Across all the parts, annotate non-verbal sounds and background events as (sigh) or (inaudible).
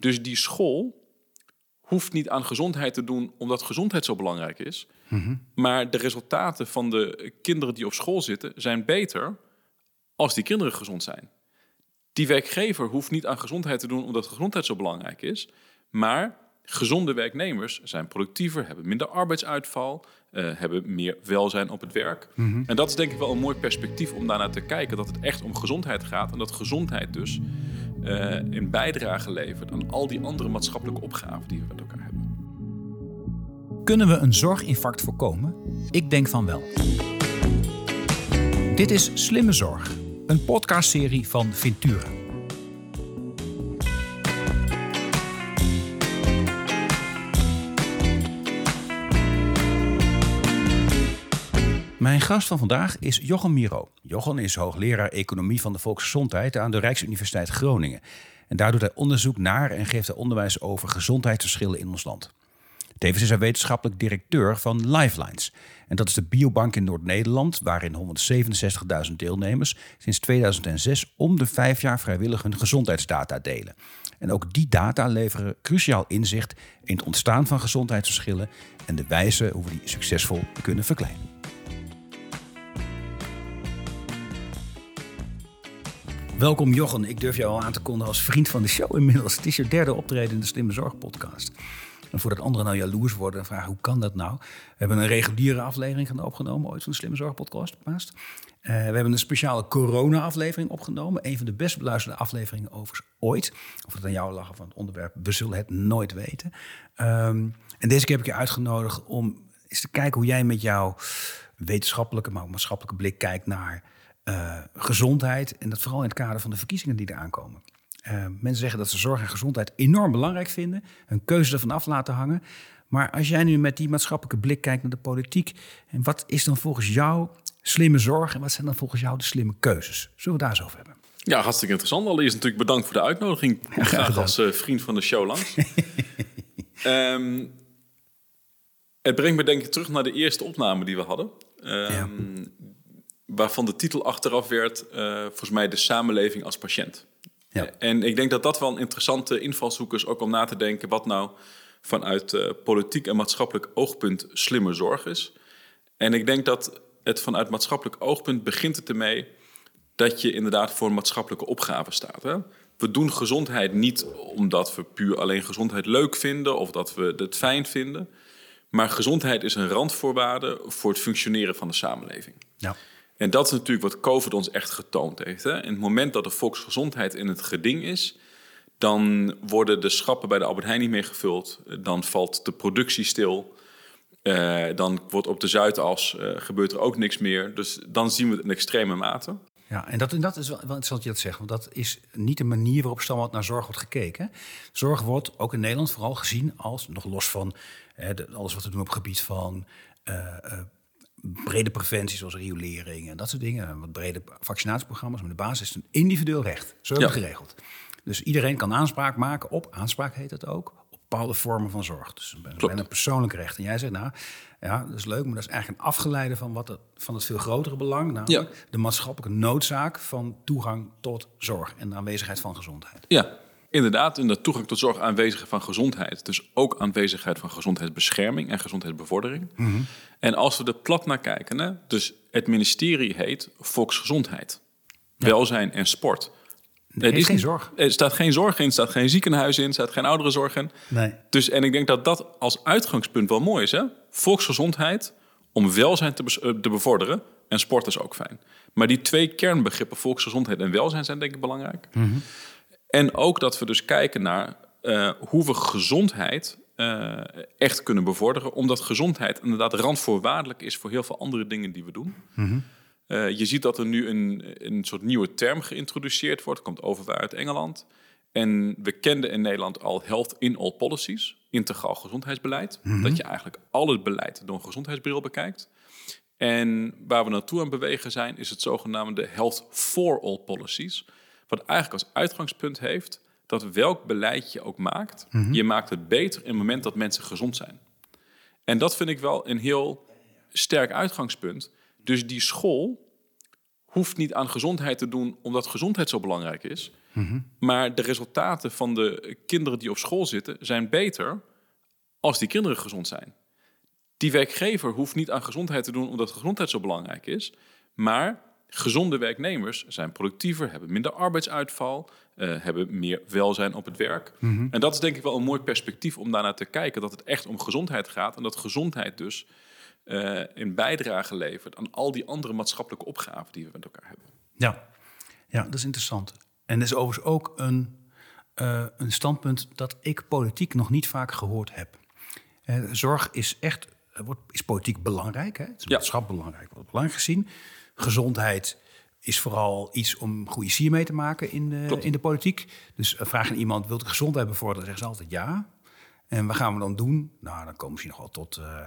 Dus die school hoeft niet aan gezondheid te doen omdat gezondheid zo belangrijk is. Maar de resultaten van de kinderen die op school zitten zijn beter als die kinderen gezond zijn. Die werkgever hoeft niet aan gezondheid te doen omdat gezondheid zo belangrijk is. Maar gezonde werknemers zijn productiever, hebben minder arbeidsuitval, eh, hebben meer welzijn op het werk. En dat is denk ik wel een mooi perspectief om daarnaar te kijken. Dat het echt om gezondheid gaat en dat gezondheid dus eh, een bijdrage levert aan al die andere maatschappelijke opgaven die we met elkaar hebben. Kunnen we een zorginfarct voorkomen? Ik denk van wel. Dit is Slimme Zorg, een podcastserie van Ventura. Mijn gast van vandaag is Jochem Miro. Jochem is hoogleraar economie van de volksgezondheid aan de Rijksuniversiteit Groningen. En daar doet hij onderzoek naar en geeft hij onderwijs over gezondheidsverschillen in ons land. Tevens is hij wetenschappelijk directeur van Lifelines. En dat is de biobank in Noord-Nederland, waarin 167.000 deelnemers sinds 2006 om de vijf jaar vrijwillig hun gezondheidsdata delen. En ook die data leveren cruciaal inzicht in het ontstaan van gezondheidsverschillen en de wijze hoe we die succesvol kunnen verkleinen. Welkom Jochen, ik durf jou al aan te kondigen als vriend van de show inmiddels. Het is je derde optreden in de Slimme Zorg podcast. En voordat anderen nou jaloers worden en vragen hoe kan dat nou? We hebben een reguliere aflevering opgenomen ooit van de Slimme Zorg podcast. Uh, we hebben een speciale corona-aflevering opgenomen. Een van de best beluisterde afleveringen overigens ooit. Of het aan jou of aan het onderwerp, we zullen het nooit weten. Um, en deze keer heb ik je uitgenodigd om eens te kijken hoe jij met jouw wetenschappelijke, maar ook maatschappelijke blik kijkt naar uh, gezondheid. En dat vooral in het kader van de verkiezingen die eraan komen. Uh, mensen zeggen dat ze zorg en gezondheid enorm belangrijk vinden. Hun keuze ervan af laten hangen. Maar als jij nu met die maatschappelijke blik kijkt naar de politiek. En wat is dan volgens jou slimme zorg? En wat zijn dan volgens jou de slimme keuzes? Zullen we daar eens over hebben? Ja, hartstikke interessant. Allereerst natuurlijk bedankt voor de uitnodiging. Graag als uh, vriend van de show langs. um, (laughs) het brengt me denk ik terug naar de eerste opname die we hadden. Um, ja waarvan de titel achteraf werd, uh, volgens mij de samenleving als patiënt. Ja. En ik denk dat dat wel een interessante invalshoek is, ook om na te denken wat nou vanuit uh, politiek en maatschappelijk oogpunt slimme zorg is. En ik denk dat het vanuit maatschappelijk oogpunt begint het ermee dat je inderdaad voor een maatschappelijke opgave staat. Hè? We doen gezondheid niet omdat we puur alleen gezondheid leuk vinden of dat we het fijn vinden. Maar gezondheid is een randvoorwaarde voor het functioneren van de samenleving. Ja. En dat is natuurlijk wat COVID ons echt getoond heeft. Hè? In het moment dat de volksgezondheid in het geding is, dan worden de schappen bij de Albert Heijn niet meer gevuld. Dan valt de productie stil. Uh, dan wordt op de Zuidas uh, gebeurt er ook niks meer. Dus dan zien we het in extreme mate. Ja, en dat, dat is wel interessant je dat zegt. Want dat is niet de manier waarop standaard naar zorg wordt gekeken. Zorg wordt ook in Nederland vooral gezien als, nog los van alles wat we doen op het gebied van uh, brede preventie zoals riolering en dat soort dingen. Wat brede vaccinatieprogramma's. Maar de basis is een individueel recht. Zo hebben we het geregeld. Dus iedereen kan aanspraak maken op, aanspraak heet het ook, op bepaalde vormen van zorg. Dus een persoonlijk recht. En jij zegt, nou, ja, dat is leuk, maar dat is eigenlijk een afgeleide van, wat het, van het veel grotere belang. Namelijk de maatschappelijke noodzaak van toegang tot zorg en de aanwezigheid van gezondheid. Ja, Inderdaad, in de toegang tot zorg aanwezigheid van gezondheid. Dus ook aanwezigheid van gezondheidsbescherming en gezondheidsbevordering. Mm En als we er plat naar kijken, hè, dus het ministerie heet Volksgezondheid, Welzijn en Sport. Er is geen zorg. Er staat geen zorg in, er staat geen ziekenhuis in, er staat geen ouderenzorg in. Nee. Dus, en ik denk dat dat als uitgangspunt wel mooi is. Hè? Volksgezondheid om welzijn te, be te bevorderen en sport is ook fijn. Maar die twee kernbegrippen, volksgezondheid en welzijn, zijn denk ik belangrijk. Mm en ook dat we dus kijken naar uh, hoe we gezondheid uh, echt kunnen bevorderen. Omdat gezondheid inderdaad randvoorwaardelijk is voor heel veel andere dingen die we doen. Mm -hmm. uh, je ziet dat er nu een, een soort nieuwe term geïntroduceerd wordt. komt over uit Engeland. En we kenden in Nederland al health in all policies. Integraal gezondheidsbeleid. Mm -hmm. Dat je eigenlijk al het beleid door een gezondheidsbril bekijkt. En waar we naartoe aan bewegen zijn, is het zogenaamde health for all policies. Wat eigenlijk als uitgangspunt heeft dat welk beleid je ook maakt, mhm. je maakt het beter in het moment dat mensen gezond zijn. En dat vind ik wel een heel sterk uitgangspunt. Dus die school hoeft niet aan gezondheid te doen omdat gezondheid zo belangrijk is. Maar de resultaten van de kinderen die op school zitten zijn beter als die kinderen gezond zijn. Die werkgever hoeft niet aan gezondheid te doen omdat gezondheid zo belangrijk is. Maar gezonde werknemers zijn productiever, hebben minder arbeidsuitval, uh, hebben meer welzijn op het werk. En dat is denk ik wel een mooi perspectief om daarnaar te kijken. Dat het echt om gezondheid gaat en dat gezondheid dus uh, een bijdrage levert aan al die andere maatschappelijke opgaven die we met elkaar hebben. Ja, ja dat is interessant. En dat is overigens ook een, uh, een standpunt dat ik politiek nog niet vaak gehoord heb. zorg is echt wordt, is politiek belangrijk. Hè? Het is maatschappelijk belangrijk, wordt belangrijk gezien. Gezondheid is vooral iets om goede sier mee te maken in de, in de politiek. Dus vraag aan iemand, wilt u gezondheid bevorderen? Zeggen ze altijd ja. En wat gaan we dan doen? Nou, dan komen ze nog wel tot uh,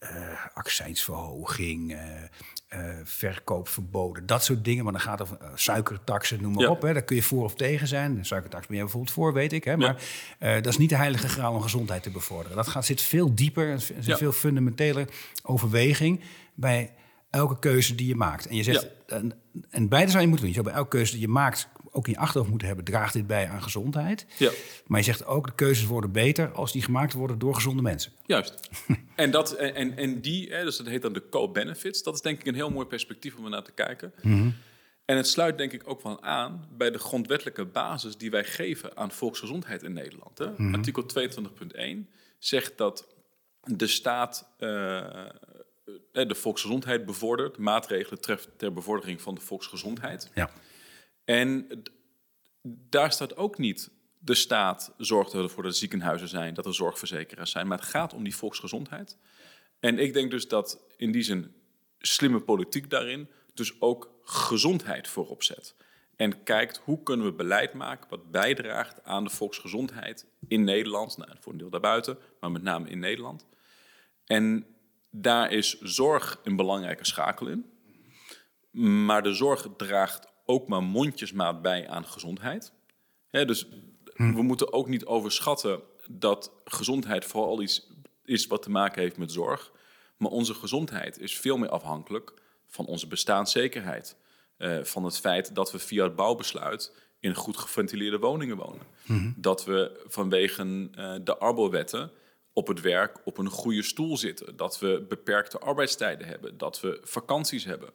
uh, accijnsverhoging, uh, verkoopverboden, dat soort dingen. Maar dan gaat het over suikertaxen, noem maar op. Hè. Daar kun je voor of tegen zijn. De suikertax ben je bijvoorbeeld voor, weet ik. Hè. Maar ja. dat is niet de heilige graal om gezondheid te bevorderen. Dat gaat, zit veel dieper, er zit ja. veel fundamentele overweging bij elke keuze die je maakt. En je zegt, ja. en, en beide zou je moeten doen. Je zou bij elke keuze die je maakt ook in je achterhoofd moeten hebben, draagt dit bij aan gezondheid. Ja. Maar je zegt ook, de keuzes worden beter als die gemaakt worden door gezonde mensen. Juist. (laughs) en, dat, en, en die, hè, dus dat heet dan de co-benefits, dat is denk ik een heel mooi perspectief om naar te kijken. Mm -hmm. En het sluit denk ik ook wel aan bij de grondwettelijke basis die wij geven aan volksgezondheid in Nederland. Hè? Mm -hmm. Artikel 22.1 zegt dat de staat uh, de volksgezondheid bevordert, maatregelen treft ter bevordering van de volksgezondheid. Ja. En daar staat ook niet de staat zorgt ervoor dat er ziekenhuizen zijn, dat er zorgverzekeraars zijn, maar het gaat om die volksgezondheid. En ik denk dus dat in die zin slimme politiek daarin dus ook gezondheid voorop zet. En kijkt hoe kunnen we beleid maken wat bijdraagt aan de volksgezondheid in Nederland, nou, voor een deel daarbuiten, maar met name in Nederland. En daar is zorg een belangrijke schakel in. Maar de zorg draagt ook maar mondjesmaat bij aan gezondheid. dus we moeten ook niet overschatten dat gezondheid vooral iets is wat te maken heeft met zorg. Maar onze gezondheid is veel meer afhankelijk van onze bestaanszekerheid. Uh, van het feit dat we via het bouwbesluit in goed geventileerde woningen wonen. Dat we vanwege uh, de arbo-wetten op het werk op een goede stoel zitten. Dat we beperkte arbeidstijden hebben. Dat we vakanties hebben.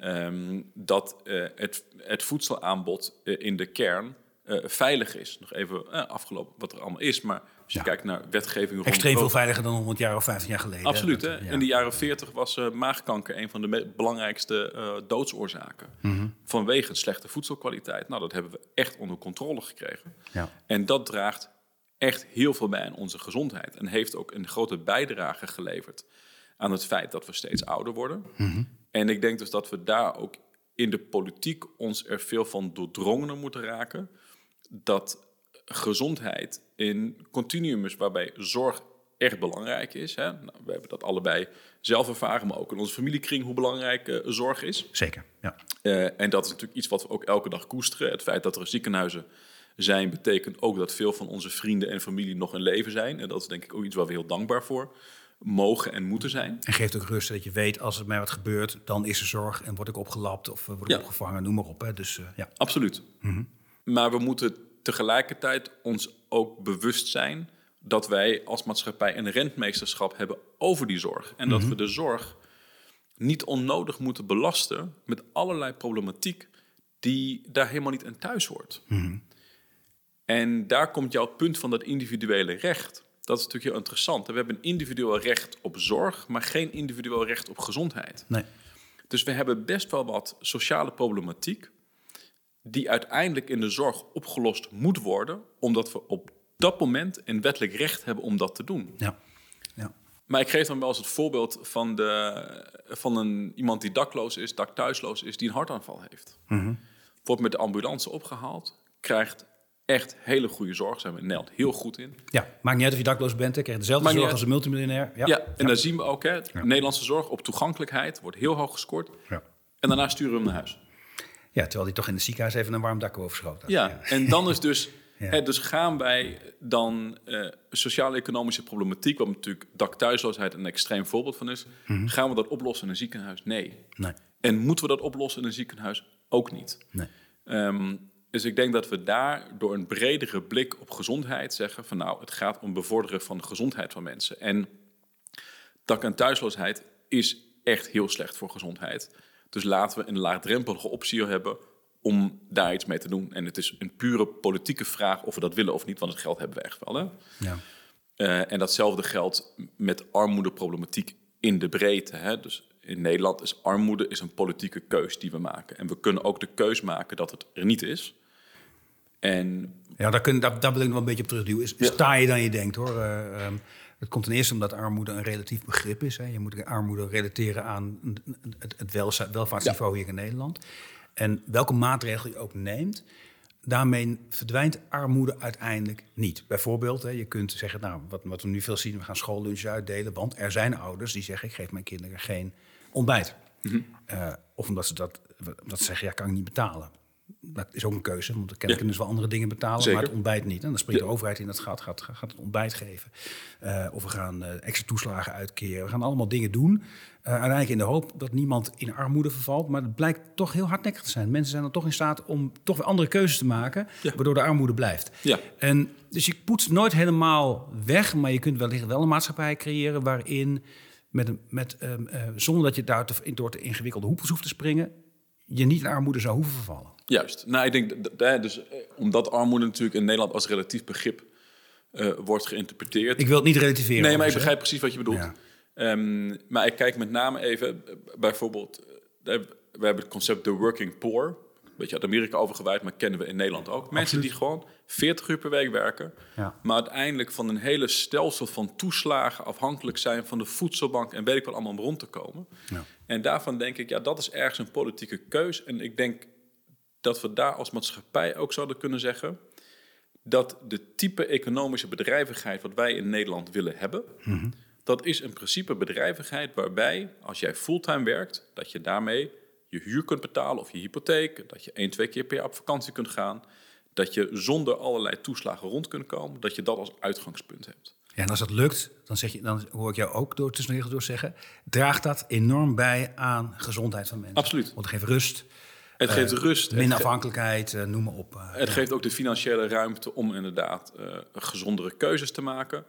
Um, dat uh, het, het, voedselaanbod uh, in de kern uh, veilig is. Nog even afgelopen wat er allemaal is, maar als je ja. kijkt naar wetgeving... Extreem veel veiliger dan 100 jaar of 15 jaar geleden. Absoluut. Hè? Ja. In de jaren 40 was maagkanker een van de belangrijkste doodsoorzaken. Mm -hmm. Vanwege slechte voedselkwaliteit. Nou, dat hebben we echt onder controle gekregen. Ja. En dat draagt echt heel veel bij aan onze gezondheid. En heeft ook een grote bijdrage geleverd aan het feit dat we steeds ouder worden. Mm -hmm. En ik denk dus dat we daar ook in de politiek ons er veel van doordrongener moeten raken. Dat gezondheid in continuum is waarbij zorg echt belangrijk is. Hè? Nou, we hebben dat allebei zelf ervaren, maar ook in onze familiekring hoe belangrijk uh, zorg is. Zeker, ja. Uh, en dat is natuurlijk iets wat we ook elke dag koesteren. Het feit dat er ziekenhuizen zijn, betekent ook dat veel van onze vrienden en familie nog in leven zijn. En dat is denk ik ook iets waar we heel dankbaar voor mogen en moeten zijn. En geeft ook rust dat je weet, als er mij wat gebeurt, dan is er zorg en word ik opgelapt of word ik ja. opgevangen, noem maar op. Hè. Dus, uh, ja. Absoluut. Mm -hmm. Maar we moeten tegelijkertijd ons ook bewust zijn dat wij als maatschappij een rentmeesterschap hebben over die zorg. En dat mm -hmm. we de zorg niet onnodig moeten belasten met allerlei problematiek die daar helemaal niet in thuis hoort. Mm -hmm. En daar komt jouw punt van dat individuele recht. Dat is natuurlijk heel interessant. We hebben een individueel recht op zorg, maar geen individueel recht op gezondheid. Nee. Dus we hebben best wel wat sociale problematiek die uiteindelijk in de zorg opgelost moet worden, omdat we op dat moment een wettelijk recht hebben om dat te doen. Ja. Ja. Maar ik geef dan wel eens het voorbeeld van, de, van een, iemand die dakloos is, dakthuisloos is, die een hartaanval heeft. Mm -hmm. Wordt met de ambulance opgehaald, krijgt echt hele goede zorg. Zijn we in Nederland heel goed in. Ja, maakt niet uit of je dakloos bent. Ik krijg dezelfde zorg als een multimiljonair. Ja, ja en ja. dan zien we ook, hè, ja. Nederlandse zorg op toegankelijkheid wordt heel hoog gescoord. Ja. En daarna sturen we hem naar huis. Ja, terwijl hij toch in de ziekenhuis even een warm dak overschoten had. Ja, en dan is dus... (laughs) Hè, dus gaan wij dan uh, sociaal-economische problematiek... wat natuurlijk dakthuisloosheid een extreem voorbeeld van is... Mm -hmm. gaan we dat oplossen in een ziekenhuis? Nee. nee. En moeten we dat oplossen in een ziekenhuis? Ook niet. Nee. Ehm, dus ik denk dat we daar door een bredere blik op gezondheid zeggen van nou, het gaat om bevorderen van de gezondheid van mensen. En dak- en thuisloosheid is echt heel slecht voor gezondheid. Dus laten we een laagdrempelige optie hebben om daar iets mee te doen. En het is een pure politieke vraag of we dat willen of niet, want het geld hebben we echt wel. Hè? Ja. Uh, en datzelfde geldt met armoedeproblematiek in de breedte. Hè? Dus in Nederland is armoede is een politieke keus die we maken. En we kunnen ook de keus maken dat het er niet is. En ja, daar, kun, daar, daar wil ik nog wel een beetje op terugduwen. Is, Sta je dan je denkt hoor. Uh, um, het komt ten eerste omdat armoede een relatief begrip is. Hè. Je moet armoede relateren aan het, het welvaartsniveau ja. hier in Nederland. En welke maatregel je ook neemt, daarmee verdwijnt armoede uiteindelijk niet. Bijvoorbeeld, hè, je kunt zeggen, nou, wat, wat we nu veel zien, we gaan schoollunches uitdelen. Want er zijn ouders die zeggen, ik geef mijn kinderen geen ontbijt. -hmm. uh, of omdat ze dat, dat ze zeggen, ja, kan ik niet betalen. Dat is ook een keuze, want dan kunnen ze wel andere dingen betalen, Zeker. maar het ontbijt niet. En dan springt de overheid in dat gat, gaat, gaat het ontbijt geven. Uh, of we gaan uh, extra toeslagen uitkeren. We gaan allemaal dingen doen. Uh, uiteindelijk in de hoop dat niemand in armoede vervalt. Maar het blijkt toch heel hardnekkig te zijn. Mensen zijn dan toch in staat om toch weer andere keuzes te maken, Ja. waardoor de armoede blijft. Ja. En dus je poetst nooit helemaal weg, maar je kunt wellicht wel een maatschappij creëren waarin, met een, met, um, uh, zonder dat je daar te, door de ingewikkelde hoepels hoeft te springen, je niet in armoede zou hoeven vervallen. Juist. Nou, ik denk dat, dus eh, omdat armoede natuurlijk in Nederland als relatief begrip uh, wordt geïnterpreteerd. Ik wil het niet relativeren. Nee, maar ik begrijp precies wat je bedoelt. Ja. Um, maar ik kijk met name even, eh, bijvoorbeeld, we hebben het concept de working poor. Een beetje uit Amerika overgewaaid, maar kennen we in Nederland ook. Mensen Absoluut. die gewoon 40 uur per week werken, Ja. maar uiteindelijk van een hele stelsel van toeslagen afhankelijk zijn van de voedselbank en weet ik wat allemaal om rond te komen. Ja. En daarvan denk ik, ja, dat is ergens een politieke keus. En ik denk dat we daar als maatschappij ook zouden kunnen zeggen dat de type economische bedrijvigheid wat wij in Nederland willen hebben, Mhm. dat is in principe bedrijvigheid waarbij als jij fulltime werkt, dat je daarmee je huur kunt betalen of je hypotheek, dat je één, twee keer per jaar op vakantie kunt gaan, dat je zonder allerlei toeslagen rond kunt komen, dat je dat als uitgangspunt hebt. Ja, en als dat lukt, dan, zeg je, dan hoor ik jou ook door tussen de regels door zeggen, draagt dat enorm bij aan gezondheid van mensen. Absoluut. Want het geeft rust, Het geeft rust. minder afhankelijkheid, eh, noem maar op. eh. Het geeft ook de financiële ruimte om inderdaad eh, gezondere keuzes te maken.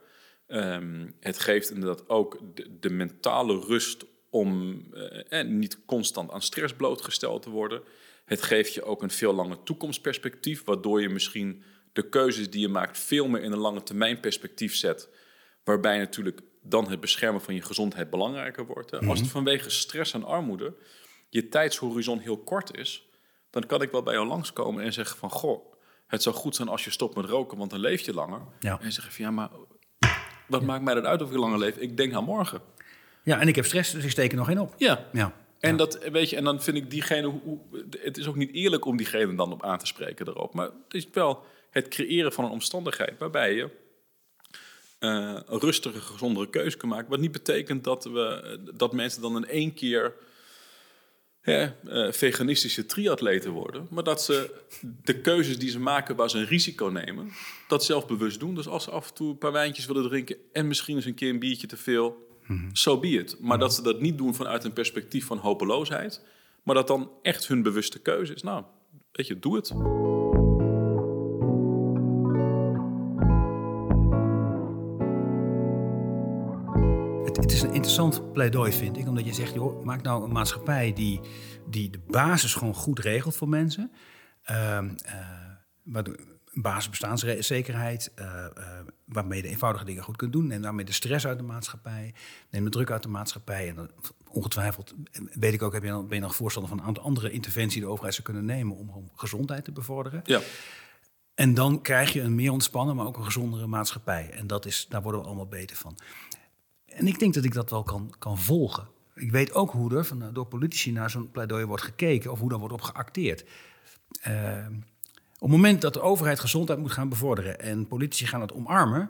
Ehm, het geeft inderdaad ook de, de mentale rust om eh, niet constant aan stress blootgesteld te worden. Het geeft je ook een veel langer toekomstperspectief, waardoor je misschien de keuzes die je maakt veel meer in een lange termijn perspectief zet. Waarbij natuurlijk dan het beschermen van je gezondheid belangrijker wordt. hè. Als het vanwege stress en armoede je tijdshorizon heel kort is, dan kan ik wel bij jou langskomen en zeggen van... goh, het zou goed zijn als je stopt met roken, want dan leef je langer. Ja. En zegt van ja, maar wat maakt mij dat uit of ik langer leef? Ik denk aan morgen. Ja, en ik heb stress, dus ik steek er nog één op. Ja. Ja. En, dat, weet je, en dan vind ik diegene... het is ook niet eerlijk om diegene dan op aan te spreken erop. Maar het is wel het creëren van een omstandigheid waarbij je... eh, een rustige, gezondere keuze kan maken. Wat niet betekent dat, we, dat mensen dan in één keer hè, eh, veganistische triatleten worden. Maar dat ze de keuzes die ze maken waar ze een risico nemen, dat zelfbewust doen. Dus als ze af en toe een paar wijntjes willen drinken en misschien eens een keer een biertje te veel, so be it. Maar dat ze dat niet doen vanuit een perspectief van hopeloosheid, maar dat dan echt hun bewuste keuze is. Nou, weet je, doe het. Interessant pleidooi, vind ik. Omdat je zegt, joh, maak nou een maatschappij die, die de basis gewoon goed regelt voor mensen. Ehm, eh, een basisbestaanszekerheid, eh, eh, waarmee je de eenvoudige dingen goed kunt doen. Neem daarmee de stress uit de maatschappij, neem de druk uit de maatschappij. En dan, ongetwijfeld, weet ik ook, heb je dan, ben je nog voorstander van een aantal andere interventies die de overheid zou kunnen nemen om, om gezondheid te bevorderen. Ja, En dan krijg je een meer ontspannen, maar ook een gezondere maatschappij. En dat is, daar worden we allemaal beter van. En ik denk dat ik dat wel kan, kan volgen. Ik weet ook hoe er van, door politici naar zo'n pleidooi wordt gekeken of hoe daar wordt op geacteerd. Eh, op het moment dat de overheid gezondheid moet gaan bevorderen en politici gaan het omarmen,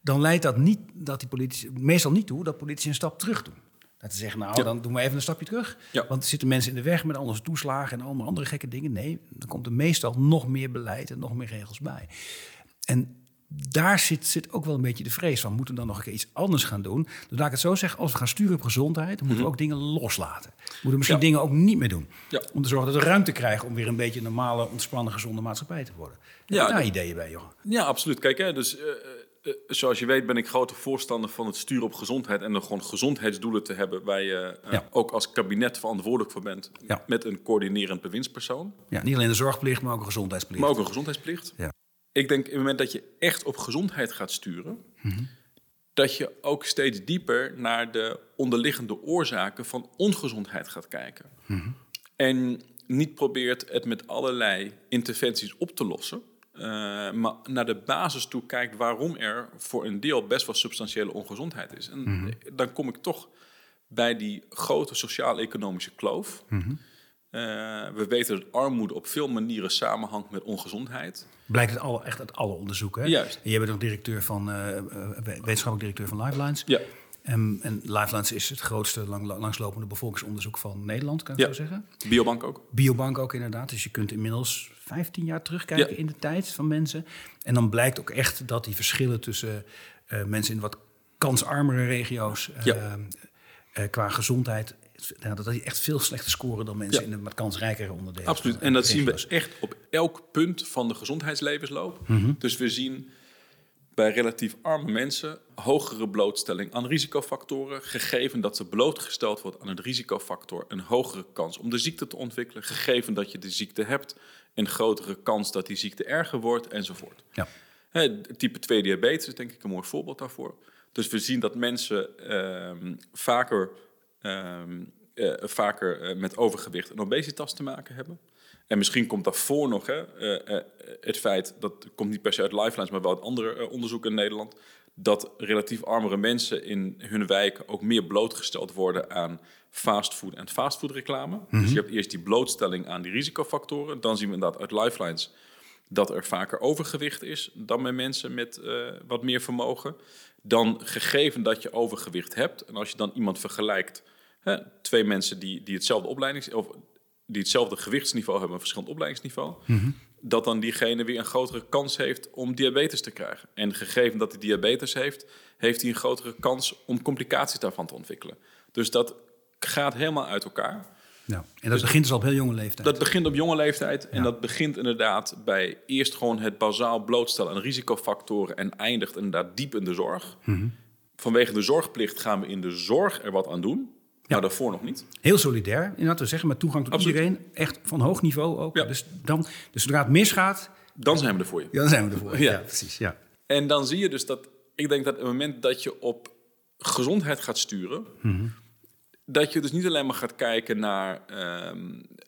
dan leidt dat, niet, dat die politici, meestal niet toe dat politici een stap terug doen. Dat ze zeggen, nou, Ja. dan doen we even een stapje terug. Ja. Want er zitten mensen in de weg met al onze toeslagen en allemaal andere gekke dingen. Nee, dan komt er meestal nog meer beleid en nog meer regels bij. En daar zit, zit ook wel een beetje de vrees van. Moeten we dan nog een keer iets anders gaan doen? Dus laat ik het zo zeggen, als we gaan sturen op gezondheid... dan moeten we ook dingen loslaten. We moeten misschien Mhm. Ja. dingen ook niet meer doen. Ja. Om te zorgen dat we ruimte krijgen... om weer een beetje een normale, ontspannen, gezonde maatschappij te worden. Heb Ja, je daar dat- ideeën bij, Johan? Ja, absoluut. Kijk, hè, dus eh, eh, zoals je weet ben ik grote voorstander van het sturen op gezondheid en er gewoon gezondheidsdoelen te hebben waar je eh, Ja. ook als kabinet verantwoordelijk voor bent met een coördinerend bewindspersoon, Ja, niet alleen de zorgplicht, maar ook een gezondheidsplicht. maar ook een gezondheidsplicht. Ja. Ik denk in het moment dat je echt op gezondheid gaat sturen, Mhm. dat je ook steeds dieper naar de onderliggende oorzaken van ongezondheid gaat kijken. Mhm. En niet probeert het met allerlei interventies op te lossen. eh, maar naar de basis toe kijkt waarom er voor een deel best wel substantiële ongezondheid is. En Mhm. dan kom ik toch bij die grote sociaal-economische kloof. Eh, we weten dat armoede op veel manieren samenhangt met ongezondheid. Blijkt het alle, echt uit alle onderzoeken. Hè? Juist. En jij bent ook directeur van, eh, eh, wetenschappelijk directeur van Lifelines. Ja, En, en Lifelines is het grootste lang, langslopende bevolkingsonderzoek van Nederland, kan ik Ja. zo zeggen. biobank ook. Biobank ook inderdaad. Dus je kunt inmiddels 15 jaar terugkijken Ja. in de tijd van mensen. En dan blijkt ook echt dat die verschillen tussen mensen in wat kansarmere regio's eh, Ja. eh, qua gezondheid. Nou, dat die echt veel slechter scoren dan mensen Ja. in de wat kansrijkere onderdelen. Absoluut. En dat zien we echt op elk punt van de gezondheidslevensloop. Mhm. Dus we zien bij relatief arme mensen hogere blootstelling aan risicofactoren. Gegeven dat ze blootgesteld wordt aan een risicofactor, een hogere kans om de ziekte te ontwikkelen. Gegeven dat je de ziekte hebt, een grotere kans dat die ziekte erger wordt, enzovoort. Ja. Hè, type 2 diabetes is denk ik een mooi voorbeeld daarvoor. Dus we zien dat mensen ehm, vaker, ehm, eh, vaker eh, met overgewicht en obesitas te maken hebben. En misschien komt daarvoor nog hè, eh, het feit, dat komt niet per se uit Lifelines, maar wel uit andere onderzoeken in Nederland, dat relatief armere mensen in hun wijken ook meer blootgesteld worden aan fastfood en fastfoodreclame. Dus je hebt eerst die blootstelling aan die risicofactoren. Dan zien we inderdaad uit Lifelines dat er vaker overgewicht is dan bij mensen met wat meer vermogen. Dan gegeven dat je overgewicht hebt, en als je dan iemand vergelijkt, hè, twee mensen die, die hetzelfde opleidings of die hetzelfde gewichtsniveau hebben, een verschillend opleidingsniveau, dat dan diegene weer een grotere kans heeft om diabetes te krijgen. En gegeven dat hij diabetes heeft, heeft hij een grotere kans om complicaties daarvan te ontwikkelen. Dus dat gaat helemaal uit elkaar. Ja. En dat begint dus al op heel jonge leeftijd. Dat begint op jonge leeftijd en dat begint inderdaad bij eerst gewoon het bazaal blootstellen aan risicofactoren en eindigt inderdaad diep in de zorg. Vanwege de zorgplicht gaan we in de zorg er wat aan doen, maar daarvoor nog niet. Heel solidair, inderdaad, we zeggen, met toegang tot Absoluut. iedereen. Echt van hoog niveau ook. Ja. Dus, dan, dus zodra het misgaat, Dan zijn we er voor je. ja, dan zijn we ervoor. (laughs) Ja. Ja, precies. Ja. En dan zie je dus dat, ik denk dat het moment dat je op gezondheid gaat sturen, dat je dus niet alleen maar gaat kijken naar, ehm,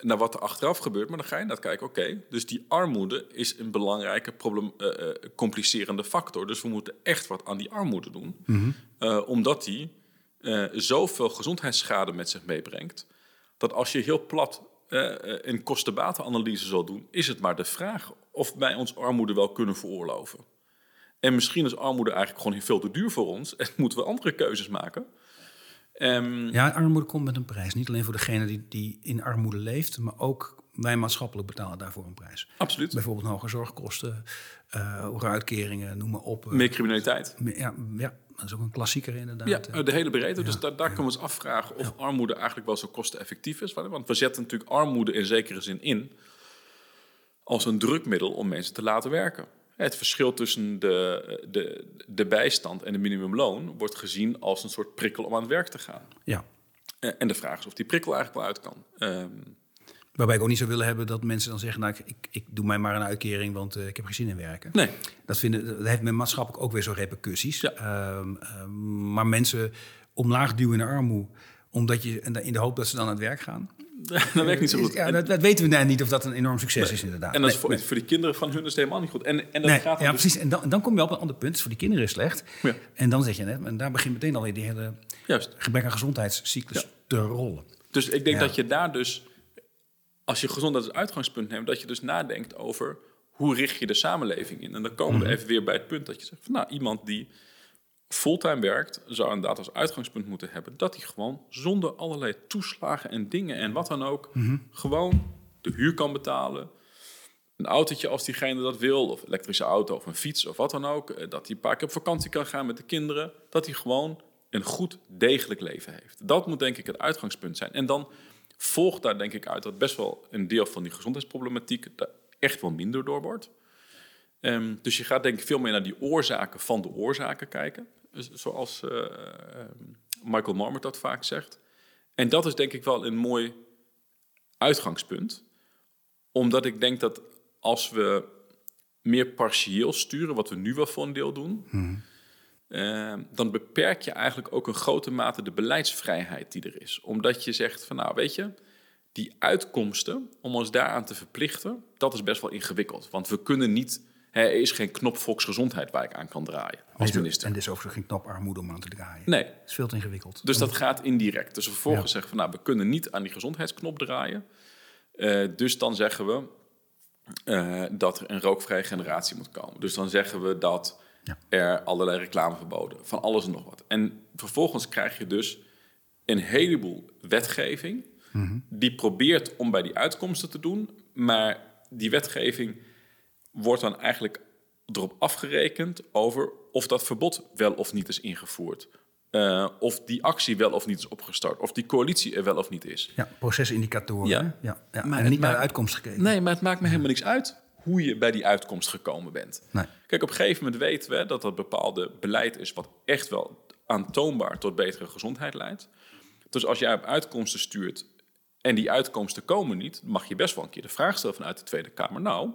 naar wat er achteraf gebeurt, maar dan ga je naar kijken, oké, dus die armoede is een belangrijke eh, eh, complicerende factor. Dus we moeten echt wat aan die armoede doen, Eh, omdat die eh, zoveel gezondheidsschade met zich meebrengt, dat als je heel plat eh, een kostenbatenanalyse zal doen, is het maar de vraag of wij ons armoede wel kunnen veroorloven. En misschien is armoede eigenlijk gewoon veel te duur voor ons en (laughs) moeten we andere keuzes maken. Ehm, ja, armoede komt met een prijs. Niet alleen voor degene die, die in armoede leeft, maar ook wij maatschappelijk betalen daarvoor een prijs. Absoluut. Bijvoorbeeld hoge zorgkosten, hoge uitkeringen, noem maar op. Meer criminaliteit. Ja, ja, dat is ook een klassieker inderdaad. Ja, Eh, de hele breedte. Dus daar, daar kunnen we ons afvragen of armoede eigenlijk wel zo kosteneffectief is. Want we zetten natuurlijk armoede in zekere zin in als een drukmiddel om mensen te laten werken. Het verschil tussen de, de, de bijstand en de minimumloon wordt gezien als een soort prikkel om aan het werk te gaan. ja. En de vraag is of die prikkel eigenlijk wel uit kan. Ehm, Waarbij ik ook niet zou willen hebben dat mensen dan zeggen... nou, ik, ik, doe mij maar een uitkering, want eh, ik heb geen zin in werken. nee, Dat, vinden, dat heeft met maatschappelijk ook weer zo repercussies. Ja. Ehm, ehm, maar mensen omlaag duwen in de armoede... omdat je in de hoop dat ze dan aan het werk gaan. (laughs) dat werkt niet zo goed. Ja, dat, dat weten we nou niet of dat een enorm succes is inderdaad. En dat is voor, nee. voor die kinderen van hun is helemaal niet goed. En, en dat Nee, gaat dan ja, dus- precies. En dan, dan kom je op een ander punt. Voor die kinderen is slecht. Ja. En dan zeg je net, en daar begint meteen alweer die hele Juist. gebrek aan gezondheidscyclus Ja. te rollen. Dus ik denk Ja. dat je daar dus, als je gezondheid als uitgangspunt neemt, dat je dus nadenkt over hoe richt je de samenleving in. En dan komen Mhm. we even weer bij het punt dat je zegt, van, nou, iemand die fulltime werkt, zou inderdaad als uitgangspunt moeten hebben dat hij gewoon zonder allerlei toeslagen en dingen en wat dan ook, Mhm. gewoon de huur kan betalen, een autootje als diegene dat wil, of elektrische auto of een fiets of wat dan ook. eh, Dat hij een paar keer op vakantie kan gaan met de kinderen. Dat hij gewoon een goed, degelijk leven heeft. Dat moet denk ik het uitgangspunt zijn. En dan volgt daar denk ik uit dat best wel een deel van die gezondheidsproblematiek er echt wel minder door wordt. Ehm, dus je gaat denk ik veel meer naar die oorzaken van de oorzaken kijken. Zoals eh, eh, Michael Marmot dat vaak zegt. En dat is denk ik wel een mooi uitgangspunt. Omdat ik denk dat als we meer partieel sturen, wat we nu wel voor een deel doen, eh, dan beperk je eigenlijk ook een grote mate de beleidsvrijheid die er is. Omdat je zegt van nou weet je, die uitkomsten, om ons daaraan te verplichten, dat is best wel ingewikkeld. Want we kunnen niet, er is geen knop volksgezondheid waar ik aan kan draaien als minister. En dit is overigens geen knop armoede om aan te draaien. Nee, Het is veel te ingewikkeld. dus dat gaat indirect. Dus we vervolgens Ja. zeggen van nou, we kunnen niet aan die gezondheidsknop draaien. Eh, dus dan zeggen we eh, dat er een rookvrije generatie moet komen. Dus dan zeggen we dat Ja. er allerlei reclameverboden, van alles en nog wat. En vervolgens krijg je dus een heleboel wetgeving die probeert om bij die uitkomsten te doen, maar die wetgeving wordt dan eigenlijk erop afgerekend over of dat verbod wel of niet is ingevoerd. Eh, of die actie wel of niet is opgestart. Of die coalitie er wel of niet is. Ja, procesindicatoren. Ja. ja, ja. Maar en niet naar de uitkomst gekeken. Nee, maar het maakt me helemaal niks uit hoe je bij die uitkomst gekomen bent. Nee. Kijk, op een gegeven moment weten we dat dat bepaalde beleid is... wat echt wel aantoonbaar tot betere gezondheid leidt. Dus als jij op uitkomsten stuurt en die uitkomsten komen niet... mag je best wel een keer de vraag stellen vanuit de Tweede Kamer. Nou,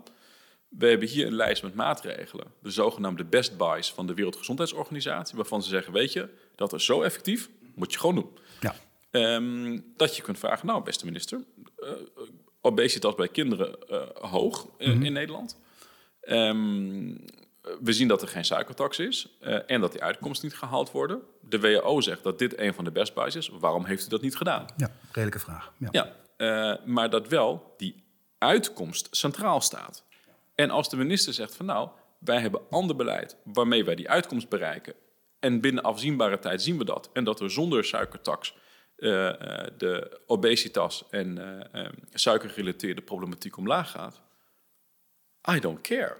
we hebben hier een lijst met maatregelen. De zogenaamde best buys van de Wereldgezondheidsorganisatie... waarvan ze zeggen, weet je, dat is zo effectief, moet je gewoon doen. Ja. Ehm, dat je kunt vragen, nou, beste minister, eh, obesitas bij kinderen eh, hoog in, in Nederland. Ehm, we zien dat er geen suikertax is eh, en dat die uitkomsten niet gehaald worden. De WHO zegt dat dit een van de best buys is. Waarom heeft u dat niet gedaan? ja, redelijke vraag. Ja. Ja, eh, maar dat wel die uitkomst centraal staat. En als de minister zegt van nou, wij hebben ander beleid waarmee wij die uitkomst bereiken. En binnen afzienbare tijd zien we dat. En dat er zonder suikertax eh, eh, de obesitas en eh, eh, suikergerelateerde problematiek omlaag gaat. I don't care.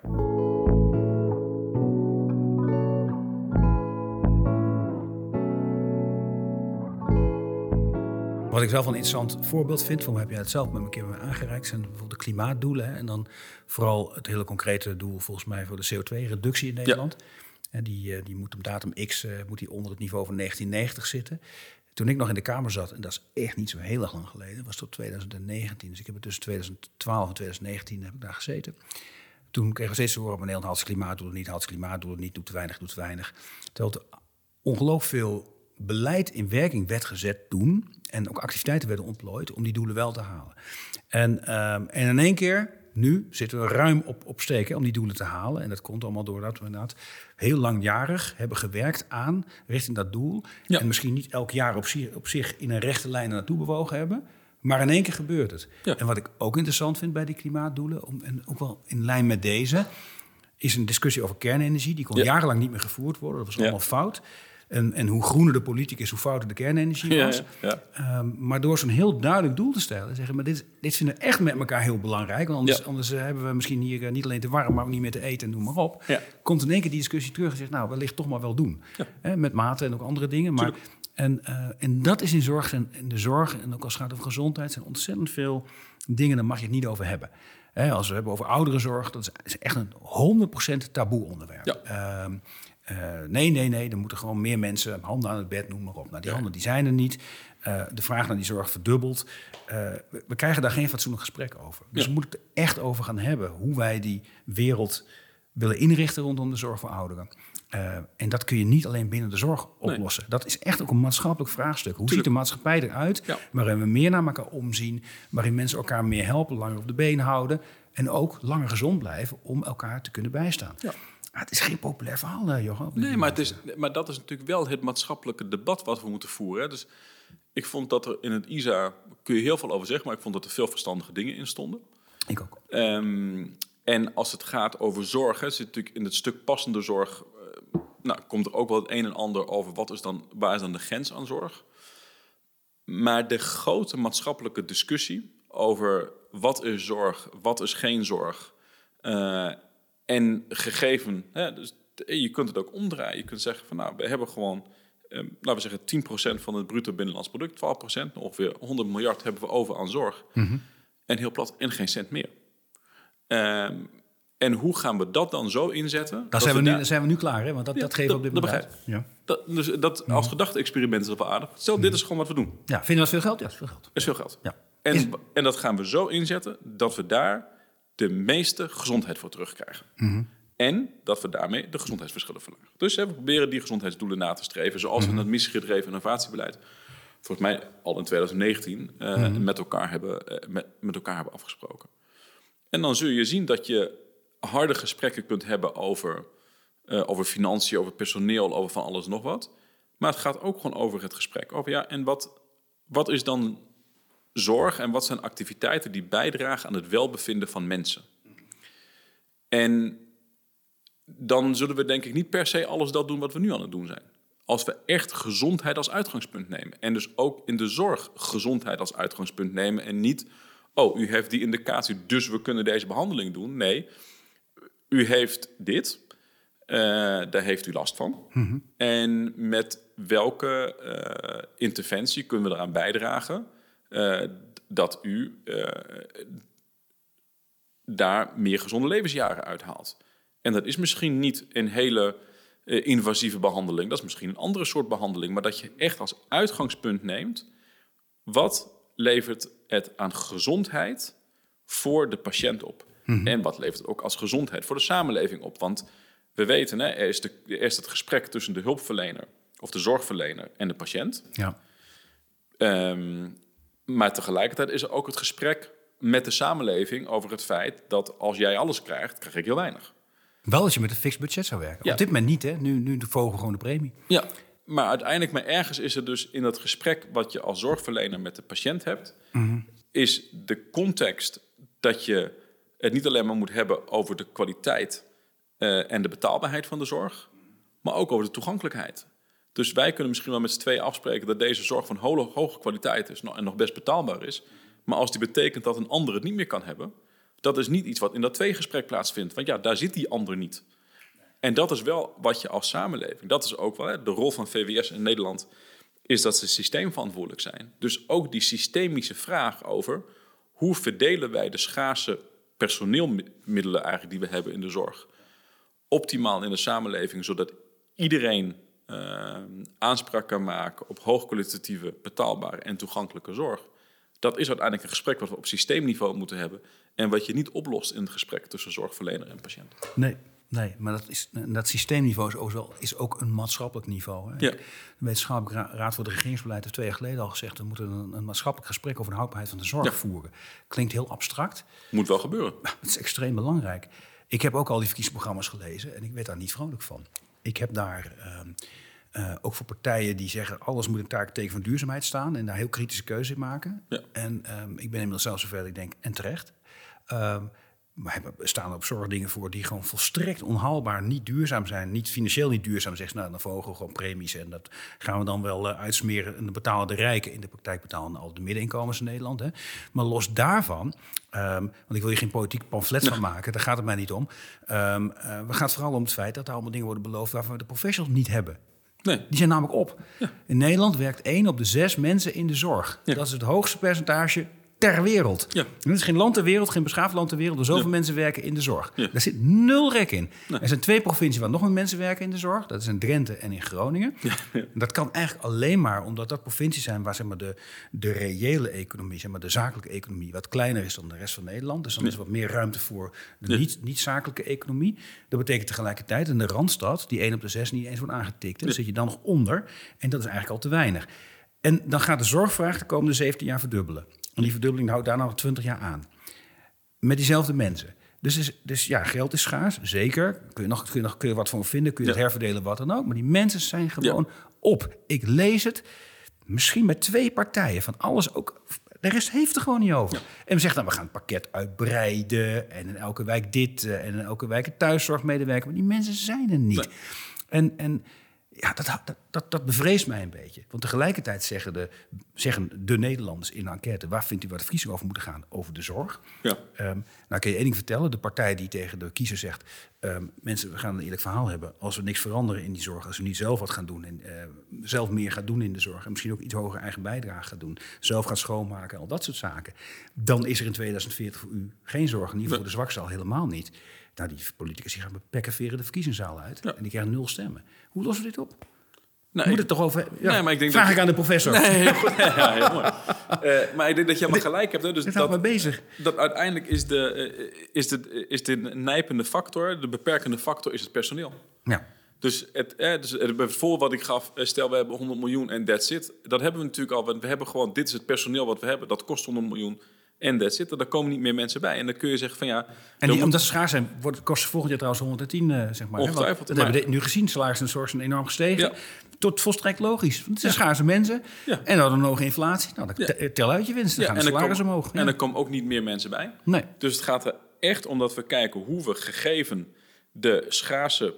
Wat ik zelf een interessant voorbeeld vind, voor mij heb jij het zelf met me een keer aangereikt, zijn bijvoorbeeld de klimaatdoelen. Hè, en dan vooral het hele concrete doel volgens mij voor de CO2-reductie in Nederland. En die, die moet op datum X moet die onder het niveau van 1990 zitten. Toen ik nog in de Kamer zat, en dat is echt niet zo heel erg lang geleden, was tot 2019. Dus ik heb het tussen 2012 en 2019 heb ik daar gezeten. Toen kregen we steeds te horen, Nederland haalt zijn klimaatdoelen niet, haalt zijn klimaatdoelen niet, doet te weinig, doet weinig. Terwijl er ongelooflijk veel beleid in werking werd gezet toen. En ook activiteiten werden ontplooid om die doelen wel te halen. En, ehm, en in één keer, nu zitten we ruim op, op steken om die doelen te halen. En dat komt allemaal doordat we inderdaad heel langjarig hebben gewerkt aan richting dat doel. Ja. En misschien niet elk jaar op zich, op zich in een rechte lijn naartoe bewogen hebben. Maar in één keer gebeurt het. Ja. En wat ik ook interessant vind bij die klimaatdoelen, om, en ook wel in lijn met deze, is een discussie over kernenergie. Die kon Ja. jarenlang niet meer gevoerd worden. Dat was allemaal fout. En, en hoe groener de politiek is, hoe fouter de kernenergie was. ja. Ehm, maar door zo'n heel duidelijk doel te stellen, zeggen maar dit, dit vinden we echt met elkaar heel belangrijk. Want anders, Ja. anders eh, hebben we misschien hier eh, niet alleen te warm, maar ook niet meer te eten en noem maar op. Komt in één keer die discussie terug en zegt, nou, wellicht toch maar wel doen. Hè, met mate en ook andere dingen. Maar, en, eh, en dat is in zorg en in de zorg, en ook als het gaat over gezondheid, zijn ontzettend veel dingen, daar mag je het niet over hebben. Hè, als we hebben over ouderenzorg, dat is, is echt een 100% taboe onderwerp. Ja. Ehm, eh, nee, nee, nee, er moeten gewoon meer mensen handen aan het bed, noem maar op. Nou, die handen die zijn er niet. Eh, de vraag naar die zorg verdubbelt. Eh, we, we krijgen daar geen fatsoenlijk gesprek over. Dus Ja. we moeten het er echt over gaan hebben. Hoe wij die wereld willen inrichten rondom de zorg voor ouderen. En dat kun je niet alleen binnen de zorg oplossen. Dat is echt ook een maatschappelijk vraagstuk. Hoe ziet de maatschappij eruit? Ja. Waarin we meer naar elkaar omzien. Waarin mensen elkaar meer helpen, langer op de been houden. En ook langer gezond blijven om elkaar te kunnen bijstaan. Ja. Het is geen populair verhaal, eh, Johan. Nee, maar, het is, maar dat is natuurlijk wel het maatschappelijke debat wat we moeten voeren. Hè. Dus ik vond dat er in het ISA, kun je heel veel over zeggen, maar ik vond dat er veel verstandige dingen in stonden. Ik ook. Ehm, en als het gaat over zorg, hè, zit natuurlijk in het stuk passende zorg, eh, nou, komt er ook wel het een en ander over wat is dan, waar is dan de grens aan zorg. Maar de grote maatschappelijke discussie over wat is zorg, wat is geen zorg, Uh, en gegeven, hè, dus je kunt het ook omdraaien. Je kunt zeggen van nou, we hebben gewoon, um, laten we zeggen 10% van het bruto binnenlands product, 12%, ongeveer 100 miljard hebben we over aan zorg. Mhm. En heel plat, en geen cent meer. Um, en hoe gaan we dat dan zo inzetten? Daar zijn we, nu, zijn we nu klaar, hè? Want dat, dat geeft op dit moment. Ja. Dat, dus dat als gedachte-experiment is wel aardig. Stel, dit is gewoon wat we doen. Ja, vinden we dat veel geld? Ja, is veel geld. is veel geld. Ja. En, en dat gaan we zo inzetten dat we daar de meeste gezondheid voor terugkrijgen. Mhm. En dat we daarmee de gezondheidsverschillen verlagen. Dus hè, we proberen die gezondheidsdoelen na te streven, zoals we in het missiegedreven innovatiebeleid volgens mij al in 2019 uh, met, elkaar hebben, uh, met, met elkaar hebben afgesproken. En dan zul je zien dat je harde gesprekken kunt hebben over, uh, over financiën, over personeel, over van alles nog wat. Maar het gaat ook gewoon over het gesprek. Over ja, en wat, wat is dan zorg en wat zijn activiteiten die bijdragen aan het welbevinden van mensen? En dan zullen we denk ik niet per se alles dat doen wat we nu aan het doen zijn. Als we echt gezondheid als uitgangspunt nemen. En dus ook in de zorg gezondheid als uitgangspunt nemen. En niet, oh, u heeft die indicatie, dus we kunnen deze behandeling doen. Nee, u heeft dit, uh, daar heeft u last van. Mhm. En met welke uh, interventie kunnen we eraan bijdragen dat u daar meer gezonde levensjaren uithaalt? En dat is misschien niet een hele invasieve behandeling, dat is misschien een andere soort behandeling, maar dat je echt als uitgangspunt neemt, wat levert het aan gezondheid voor de patiënt op? Mhm. En wat levert het ook als gezondheid voor de samenleving op? Want we weten, hè, er, is de, er is het gesprek tussen de hulpverlener of de zorgverlener en de patiënt. Ja. Um, maar tegelijkertijd is er ook het gesprek met de samenleving over het feit dat als jij alles krijgt, krijg ik heel weinig. Wel als je met een fixed budget zou werken. Ja. Op dit moment niet, hè? Nu, nu volgen we gewoon de premie. Ja, maar uiteindelijk, maar ergens is er dus in dat gesprek wat je als zorgverlener met de patiënt hebt, Mhm. is de context dat je het niet alleen maar moet hebben over de kwaliteit uh, en de betaalbaarheid van de zorg, maar ook over de toegankelijkheid. Dus wij kunnen misschien wel met z'n tweeën afspreken dat deze zorg van hoge, kwaliteit is en nog best betaalbaar is. Maar als die betekent dat een ander het niet meer kan hebben, dat is niet iets wat in dat tweegesprek plaatsvindt. Want ja, daar zit die ander niet. En dat is wel wat je als samenleving, dat is ook wel de rol van VWS in Nederland, is dat ze systeemverantwoordelijk zijn. Dus ook die systemische vraag over hoe verdelen wij de schaarse personeelmiddelen eigenlijk die we hebben in de zorg optimaal in de samenleving, zodat iedereen uh, aanspraak kan maken op hoogkwalitatieve, betaalbare en toegankelijke zorg. Dat is uiteindelijk een gesprek wat we op systeemniveau moeten hebben en wat je niet oplost in het gesprek tussen zorgverlener en patiënt. Nee, nee maar dat, is, dat systeemniveau is ook, wel, is ook een maatschappelijk niveau. Hè? Ja. De Wetenschappelijke Raad voor het Regeringsbeleid heeft twee jaar geleden al gezegd... we moeten een, een maatschappelijk gesprek over de houdbaarheid van de zorg Ja. voeren. Klinkt heel abstract, Moet wel gebeuren. (laughs) het is extreem belangrijk. Ik heb ook al die verkiezingsprogramma's gelezen en ik werd daar niet vrolijk van. Ik heb daar ehm, eh, ook voor partijen die zeggen... alles moet een taak van duurzaamheid staan... en daar heel kritische keuze in maken. Ja. En ehm, ik ben inmiddels zelfs zover dat ik denk, en terecht... Ehm, maar er staan ook zorgdingen voor die gewoon volstrekt onhaalbaar niet duurzaam zijn. Niet financieel niet duurzaam. Zegt nou, dan we gewoon premies. En dat gaan we dan wel eh, uitsmeren. En dan betalen de rijken. In de praktijk betalen al de middeninkomens in Nederland. Hè. Maar los daarvan, ehm, want ik wil hier geen politiek pamflet van (laughs) maken. Daar gaat het mij niet om. Ehm eh, we gaan het vooral om het feit dat er allemaal dingen worden beloofd waarvan we de professionals niet hebben. Nee. Die zijn namelijk op. In Nederland werkt één op de zes mensen in de zorg. Ja. Dat is het hoogste percentage ter wereld. Ja. Er is geen land ter wereld, geen beschaafd land ter wereld... waar zoveel Ja. mensen werken in de zorg. Ja. Daar zit nul rek in. Nee. Er zijn twee provincies waar nog meer mensen werken in de zorg. Dat is in Drenthe en in Groningen. En Dat kan eigenlijk alleen maar omdat dat provincies zijn... waar zeg maar, de, de reële economie, zeg maar, de zakelijke economie... wat kleiner is dan de rest van Nederland. Dus dan is er wat meer ruimte voor de niet, niet-zakelijke economie. Dat betekent tegelijkertijd in de Randstad... die 1 op de 6 niet eens wordt aangetikt. Dan zit je dan nog onder. En dat is eigenlijk al te weinig. En dan gaat de zorgvraag de komende 17 jaar verdubbelen. En die verdubbeling houdt daar nog 20 jaar aan. Met diezelfde mensen. Dus, is, dus ja, geld is schaars, zeker. Kun je nog, kun je nog kun je wat van vinden, kun je het Ja. herverdelen, wat dan ook. Maar die mensen zijn gewoon op. Ik lees het, misschien met twee partijen, van alles ook. De rest heeft er gewoon niet over. En we zeggen dan, we gaan het pakket uitbreiden. En in elke wijk dit, eh, en in elke wijk een thuiszorgmedewerker. Maar die mensen zijn er niet. Nee. En, en ja, dat, dat, dat, dat bevreest mij een beetje. Want tegelijkertijd zeggen de, zeggen de Nederlanders in de enquête... waar vindt u waar de verkiezingen over moeten gaan? Over de zorg. Ja. Um, nou, kan je één ding vertellen. De partij die tegen de kiezer zegt... Um, mensen, we gaan een eerlijk verhaal hebben. Als we niks veranderen in die zorg... als we niet zelf wat gaan doen... en uh, zelf meer gaan doen in de zorg... en misschien ook iets hoger eigen bijdrage gaan doen... zelf gaan schoonmaken, al dat soort zaken... dan is er in 2040 voor u geen zorg. Niet voor de zwakste al helemaal niet. Nou, die politici gaan bepekken veren de verkiezingszaal uit. Ja. En die krijgen nul stemmen. Hoe lossen we dit op? Nee, Moet het toch over... Ja, nee, maar ik denk vraag dat, ik aan de professor. Nee, heel goed. (laughs) Ja, heel mooi. Uh, maar ik denk dat je helemaal gelijk hebt. Hè? Dus dat, houdt me bezig. dat uiteindelijk is de, uh, is, de, is de nijpende factor, de beperkende factor, is het personeel. Ja. Dus het, eh, dus het voor wat ik gaf, stel we hebben 100 miljoen en that's it. Dat hebben we natuurlijk al. want We hebben gewoon, dit is het personeel wat we hebben. Dat kost 100 miljoen. En dat zit er, daar komen niet meer mensen bij. En dan kun je zeggen van ja... En die, omdat ze schaar zijn, wordt, kost volgend jaar trouwens 110, uh, zeg maar. Ongetwijfeld. Dat hebben we nu gezien, salaris en zorg zijn enorm gestegen. Ja. Tot volstrekt logisch. Want het zijn ja. schaarse mensen. Ja. En dan een hoge inflatie. Nou, dan tel uit je winst. Dan gaan de salaris kom, omhoog. En er komen ook niet meer mensen bij. Nee. Dus het gaat er echt om dat we kijken hoe we gegeven de schaarse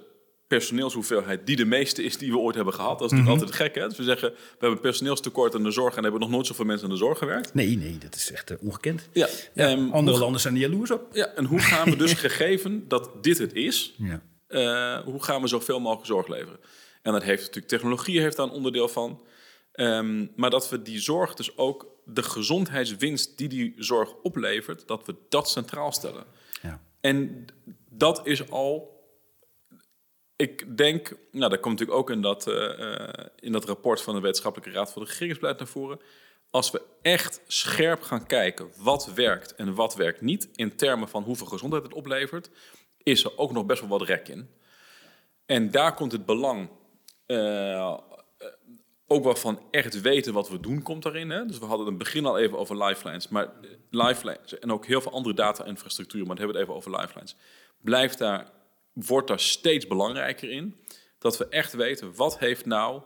personeelshoeveelheid die de meeste is die we ooit hebben gehad. Dat is natuurlijk mm -hmm. altijd gek, hè? Dus we zeggen, we hebben personeelstekort aan de zorg... en hebben nog nooit zoveel mensen aan de zorg gewerkt. Nee, nee, dat is echt uh, ongekend. Ja. ja um, andere landen zijn er jaloers op. Ja, en hoe gaan we dus (laughs) gegeven dat dit het is... Ja. Uh, hoe gaan we zoveel mogelijk zorg leveren? En dat heeft natuurlijk technologie heeft daar een onderdeel van. Um, maar dat we die zorg dus ook de gezondheidswinst die die zorg oplevert... dat we dat centraal stellen. Ja. En dat is al ik denk, nou, dat komt natuurlijk ook in dat, uh, in dat rapport van de Wetenschappelijke Raad voor de Regeringsbeleid naar voren. Als we echt scherp gaan kijken wat werkt en wat werkt niet in termen van hoeveel gezondheid het oplevert, is er ook nog best wel wat rek in. En daar komt het belang uh, ook wel van echt weten wat we doen, komt daarin. Hè? Dus we hadden het begin al even over lifelines, maar lifelines en ook heel veel andere data-infrastructuur, maar dan hebben we het even over lifelines. Blijft daar wordt daar steeds belangrijker in. Dat we echt weten, wat, heeft nou,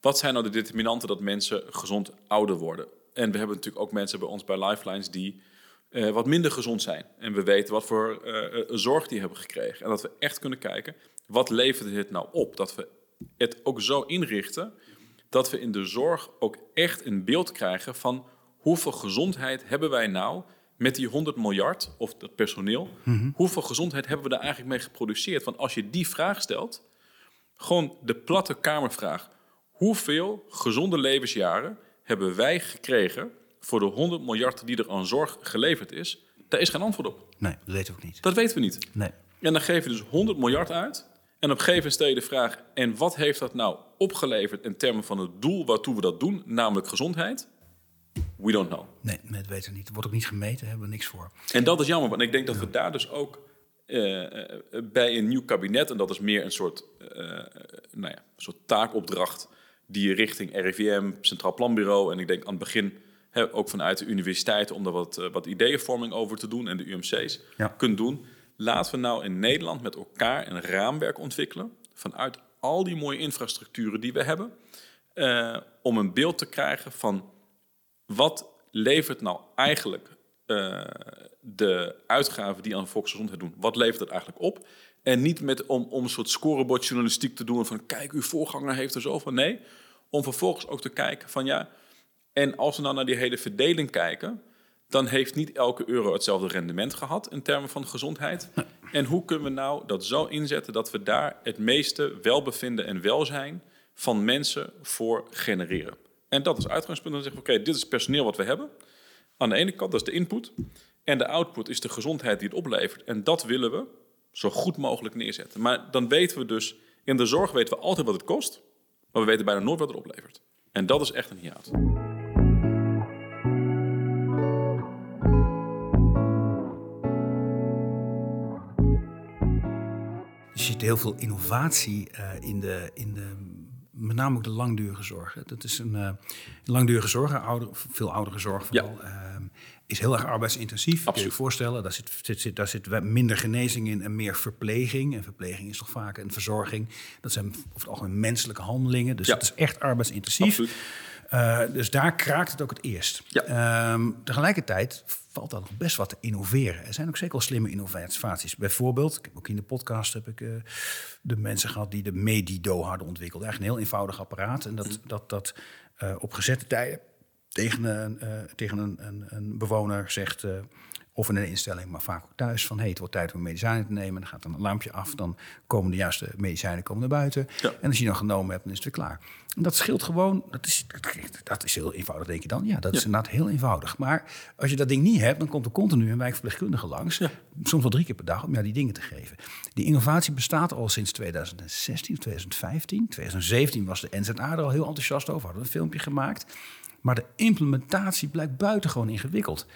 wat zijn nou de determinanten dat mensen gezond ouder worden. En we hebben natuurlijk ook mensen bij ons bij Lifelines die uh, wat minder gezond zijn. En we weten wat voor uh, zorg die hebben gekregen. En dat we echt kunnen kijken, wat levert dit nou op? Dat we het ook zo inrichten dat we in de zorg ook echt een beeld krijgen van hoeveel gezondheid hebben wij nou met die 100 miljard, of dat personeel, mm -hmm. hoeveel gezondheid hebben we daar eigenlijk mee geproduceerd? Want als je die vraag stelt, gewoon de platte kamervraag, hoeveel gezonde levensjaren hebben wij gekregen voor de 100 miljard die er aan zorg geleverd is? Daar is geen antwoord op. Nee, dat weten we ook niet. Dat weten we niet. Nee. En dan geef je dus 100 miljard uit. En op een gegeven moment stel je de vraag: en wat heeft dat nou opgeleverd in termen van het doel waartoe we dat doen, namelijk gezondheid? We don't know. Nee, dat weten we niet. Er wordt ook niet gemeten, hebben we niks voor. En dat is jammer, want ik denk dat we daar dus ook uh, bij een nieuw kabinet, en dat is meer een soort, uh, nou ja, soort taakopdracht die richting RIVM, Centraal Planbureau en ik denk aan het begin hè, ook vanuit de universiteiten om daar wat, wat ideeënvorming over te doen en de UMC's ja. kunt doen. Laten we nou in Nederland met elkaar een raamwerk ontwikkelen vanuit al die mooie infrastructuren die we hebben, om een beeld te krijgen van wat levert nou eigenlijk uh, de uitgaven die aan volksgezondheid doen, wat levert het eigenlijk op? En niet met, om, om een soort scorebordjournalistiek te doen van kijk, uw voorganger heeft er zoveel. Nee, om vervolgens ook te kijken van ja, en als we nou naar die hele verdeling kijken, dan heeft niet elke euro hetzelfde rendement gehad in termen van gezondheid. En hoe kunnen we nou dat zo inzetten dat we daar het meeste welbevinden en welzijn van mensen voor genereren? En dat is uitgangspunt. Dan zeggen we, oké, dit is personeel wat we hebben. Aan de ene kant, dat is de input. En de output is de gezondheid die het oplevert. En dat willen we zo goed mogelijk neerzetten. Maar dan weten we dus, in de zorg weten we altijd wat het kost. Maar we weten bijna nooit wat het oplevert. En dat is echt een hiaat. Je ziet heel veel innovatie uh, in, de, in de met name ook de langdurige zorg. Dat is een uh, langdurige zorg, ouder, veel oudere zorg vooral, ja. uh, is heel erg arbeidsintensief. Absoluut. Kun je je voorstellen, daar zit, zit, zit, daar zit minder genezing in en meer verpleging. En verpleging is toch vaak een verzorging. Dat zijn over het algemeen menselijke handelingen. Dus ja. dat is echt arbeidsintensief. Uh, dus daar kraakt het ook het eerst. Ja. Um, tegelijkertijd valt daar nog best wat te innoveren. Er zijn ook zeker wel slimme innovaties. Bijvoorbeeld, ik heb ook in de podcast heb ik, uh, de mensen gehad die de Medido hadden ontwikkeld. Eigenlijk een heel eenvoudig apparaat. En dat, dat, dat uh, op gezette tijden tegen een, uh, tegen een, een, een bewoner zegt of in een instelling, maar vaak ook thuis. Van hey, het wordt tijd om medicijnen te nemen. Dan gaat dan een lampje af. Dan komen de juiste medicijnen komen naar buiten. En als je dan genomen hebt, dan is het weer klaar. En dat scheelt gewoon. Dat is, dat is heel eenvoudig, denk je dan. Ja, dat is inderdaad heel eenvoudig. Maar als je dat ding niet hebt, dan komt er continu een wijkverpleegkundige langs. Soms wel drie keer per dag om jou die dingen te geven. Die innovatie bestaat al sinds 2016 2015. 2017 was de NZA er al heel enthousiast over. Hadden een filmpje gemaakt. Maar de implementatie blijkt buitengewoon ingewikkeld.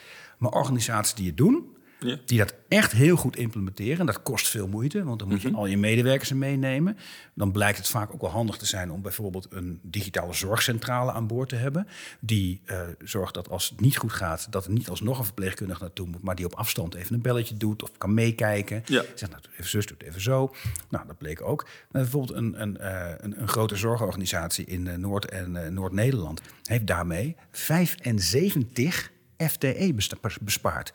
Maar organisaties die het doen, ja. die dat echt heel goed implementeren, dat kost veel moeite, want dan moet je Mhm. al je medewerkers meenemen. Dan blijkt het vaak ook wel handig te zijn om bijvoorbeeld een digitale zorgcentrale aan boord te hebben. Die eh, zorgt dat als het niet goed gaat, dat er niet alsnog een verpleegkundige naartoe moet, maar die op afstand even een belletje doet of kan meekijken. Ja. Zegt, nou, doe even zus, doe het even zo. Nou, dat bleek ook. Maar bijvoorbeeld een, een, eh, een, een grote zorgorganisatie in eh, Noord- en eh, Noord-Nederland heeft daarmee 75 FTE bespaard.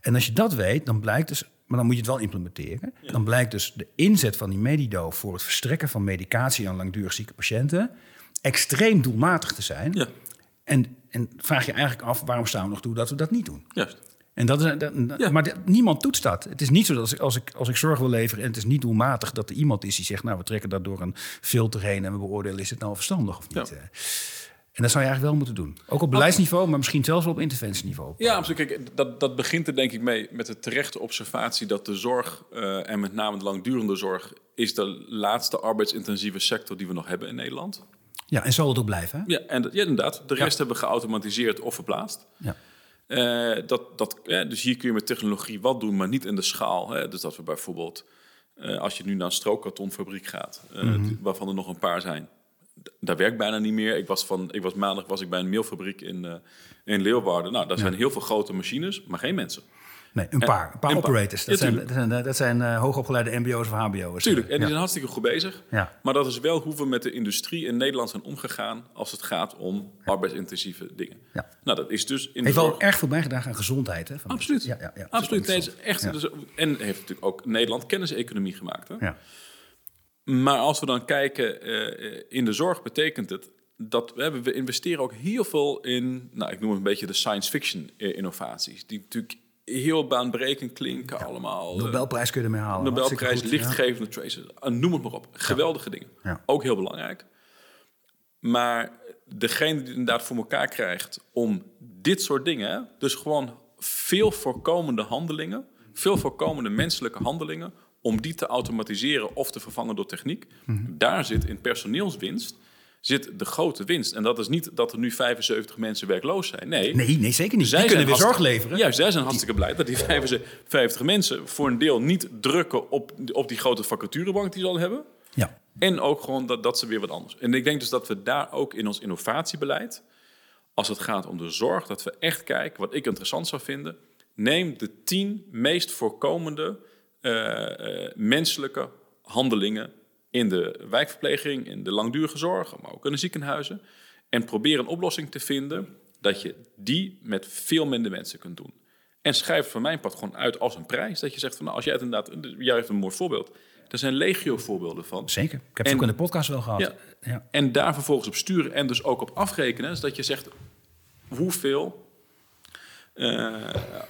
En als je dat weet, dan blijkt dus, maar dan moet je het wel implementeren. Dan blijkt dus de inzet van die Medido voor het verstrekken van medicatie aan langdurig zieke patiënten extreem doelmatig te zijn. Ja, En, en vraag je eigenlijk af, waarom staan we nog toe dat we dat niet doen? juist. En dat is, dat- Ja. Maar de- niemand toetst dat. Het is niet zo dat als ik, als, ik, als ik zorg wil leveren en het is niet doelmatig, dat er iemand is die zegt, nou we trekken dat door een filter heen en we beoordelen is het nou verstandig of niet. Ja. En dat zou je eigenlijk wel moeten doen. Ook op beleidsniveau, maar misschien zelfs wel op interventieniveau. Ja, absoluut. Kijk, dat, dat begint er denk ik mee met de terechte observatie dat de zorg, eh, en met name de langdurende zorg, is de laatste arbeidsintensieve sector die we nog hebben in Nederland. Ja, en zal het ook blijven. Hè? Ja, en ja, inderdaad. De rest hebben we geautomatiseerd of verplaatst. Ja. Eh, dat, dat, ja, dus hier kun je met technologie wat doen, maar niet in de schaal. Hè. Dus dat we bijvoorbeeld, eh, als je nu naar een strookkartonfabriek gaat, eh, Mhm. waarvan er nog een paar zijn, daar werkt bijna niet meer. Ik was, van, ik was maandag was ik bij een meelfabriek in, eh, in Leeuwarden. Nou, daar zijn heel veel grote machines, maar geen mensen. Nee, een paar. Een paar een paar. operators. Dat Ja, zijn, dat zijn, dat zijn eh, hoogopgeleide mbo's of hbo'ers. Tuurlijk, en die Ja. zijn hartstikke goed bezig. Ja. Maar dat is wel hoe we met de industrie in Nederland zijn omgegaan als het gaat om arbeidsintensieve dingen. Ja. Nou, dat is dus in Heeft wel zorg. erg veel bijgedragen aan gezondheid. Hè, van Absoluut. Ja, ja, ja. Absoluut. Nee, is echt, dus, en heeft natuurlijk ook Nederland kenniseconomie gemaakt. Hè? Ja. Maar als we dan kijken eh, in de zorg, betekent het dat we, hebben, we investeren ook heel veel in, nou, ik noem het een beetje de science fiction eh, innovaties. Die natuurlijk heel baanbrekend klinken allemaal. Nobelprijs kun je ermee halen. Nobelprijs, goed, lichtgevende tracers, eh, noem het maar op. Geweldige dingen. Ook heel belangrijk. Maar degene die het inderdaad voor elkaar krijgt om dit soort dingen, dus gewoon veel voorkomende handelingen, veel voorkomende menselijke handelingen, om die te automatiseren of te vervangen door techniek, Mhm. daar zit in personeelswinst zit de grote winst. En dat is niet dat er nu 75 mensen werkloos zijn. Nee. Nee, nee, zeker niet. zij Die kunnen weer zorg leveren. Juist, zij zijn hartstikke blij dat die 55 mensen voor een deel niet drukken op, op die grote vacaturebank die ze al hebben. Ja. En ook gewoon dat, dat ze weer wat anders. En ik denk dus dat we daar ook in ons innovatiebeleid, als het gaat om de zorg, dat we echt kijken, wat ik interessant zou vinden, neem de tien meest voorkomende menselijke handelingen in de wijkverpleging, in de langdurige zorg, maar ook in de ziekenhuizen. En probeer een oplossing te vinden dat je die met veel minder mensen kunt doen. En schrijf van mijn part gewoon uit als een prijs. Dat je zegt van nou, als jij het inderdaad, jij heeft een mooi voorbeeld. Er zijn legio voorbeelden van. Zeker. Ik heb En- het ook in de podcast wel gehad. Ja. Ja. En daar vervolgens op sturen en dus ook op afrekenen. Dus dat je zegt hoeveel eh,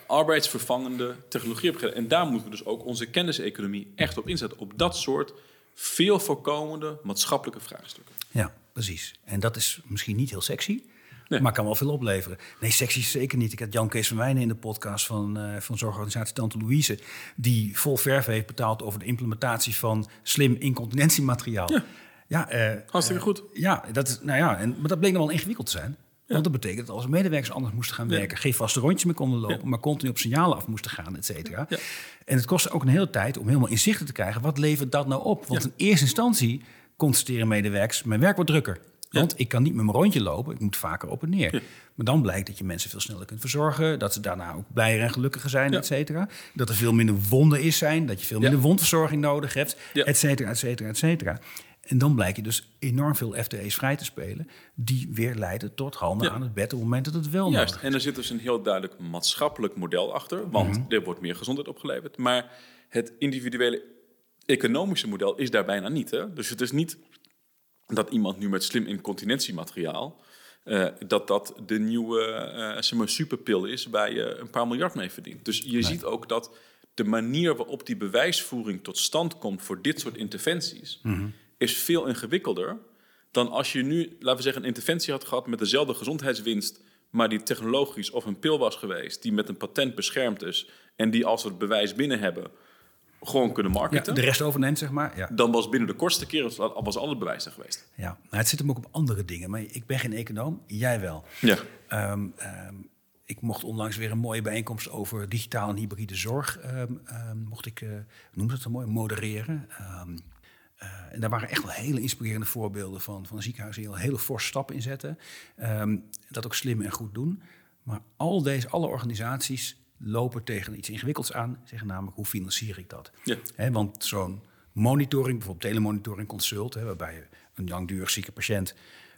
arbeidsvervangende technologie heb je gedaan. En daar moeten we dus ook onze kenniseconomie echt op inzetten. Op dat soort veel voorkomende maatschappelijke vraagstukken. Ja, precies. En dat is misschien niet heel sexy, Nee. maar kan wel veel opleveren. Nee, sexy is zeker niet. Ik had Jan Kees van Wijnen in de podcast van, eh, van zorgorganisatie Tante Louise... die vol verf heeft betaald over de implementatie van slim incontinentiemateriaal. Ja. Ja, eh, Hartstikke goed. Ja, dat, is- nou ja en, maar dat bleek nog wel ingewikkeld te zijn. Want dat betekent dat als medewerkers anders moesten gaan werken... geen vaste rondjes meer konden lopen, maar continu op signalen af moesten gaan, et cetera. En het kostte ook een hele tijd om helemaal inzichten te krijgen... wat levert dat nou op? Want in eerste instantie constateren medewerkers... mijn werk wordt drukker. Want ik kan niet met mijn rondje lopen, ik moet vaker op en neer. Ja. Maar dan blijkt dat je mensen veel sneller kunt verzorgen... dat ze daarna ook blijer en gelukkiger zijn, Ja. et cetera. Dat er veel minder wonden is zijn, dat je veel minder wondverzorging nodig hebt, et cetera, et cetera, et cetera. En dan blijkt je dus enorm veel FTE's vrij te spelen, die weer leiden tot handen Ja. aan het bed op het moment dat het wel Juist, nodig is. en er zit dus een heel duidelijk maatschappelijk model achter, want er wordt meer gezondheid opgeleverd. Maar het individuele economische model is daar bijna niet. Hè? Dus het is niet dat iemand nu met slim incontinentiemateriaal, eh, dat dat de nieuwe eh, zeg maar superpil is waar je een paar miljard mee verdient. Dus je ziet ook dat de manier waarop die bewijsvoering tot stand komt voor dit soort interventies, is veel ingewikkelder dan als je nu, laten we zeggen, een interventie had gehad met dezelfde gezondheidswinst, maar die technologisch of een pil was geweest, die met een patent beschermd is en die als we het bewijs binnen hebben, gewoon kunnen Ja, marketen. de rest overneemt, zeg maar. Ja. Dan was binnen de kortste keer was al het bewijs er geweest. Ja. Nou, het zit hem ook op andere dingen. Maar ik ben geen econoom, jij wel. Ja. Ehm, ehm, ik mocht onlangs weer een mooie bijeenkomst over digitaal en hybride zorg. ehm, mocht ik, eh noem dat mooi, modereren. Eh, en daar waren echt wel hele inspirerende voorbeelden van, van ziekenhuizen die al hele forse stappen inzetten. Ehm, dat ook slim en goed doen. Maar al deze, alle organisaties lopen tegen iets ingewikkelds aan. Zeggen namelijk, hoe financier ik dat? Ja. Want zo'n monitoring, bijvoorbeeld telemonitoring consult, waarbij je een langdurig zieke patiënt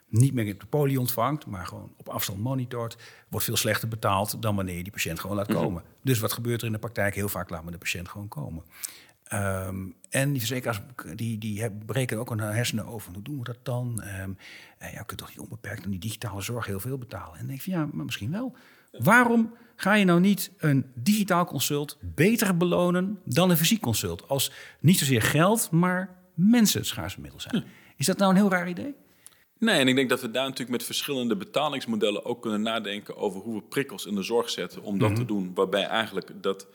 niet meer de poli ontvangt, maar gewoon op afstand monitort, wordt veel slechter betaald dan wanneer je die patiënt gewoon laat komen. Dus wat gebeurt er in de praktijk? Heel vaak laat men de patiënt gewoon komen. Ehm, en die verzekeraars die, die breken ook hun hersenen over. Hoe doen we dat dan? Eh, ja, je kunt toch niet onbeperkt aan die digitale zorg heel veel betalen? En dan denk je, ja, maar misschien wel. Waarom ga je nou niet een digitaal consult beter belonen dan een fysiek consult? Als niet zozeer geld, maar mensen het schaarse middel zijn. Is dat nou een heel raar idee? Nee, en ik denk dat we daar natuurlijk met verschillende betalingsmodellen ook kunnen nadenken over hoe we prikkels in de zorg zetten om dat te doen, waarbij eigenlijk dat,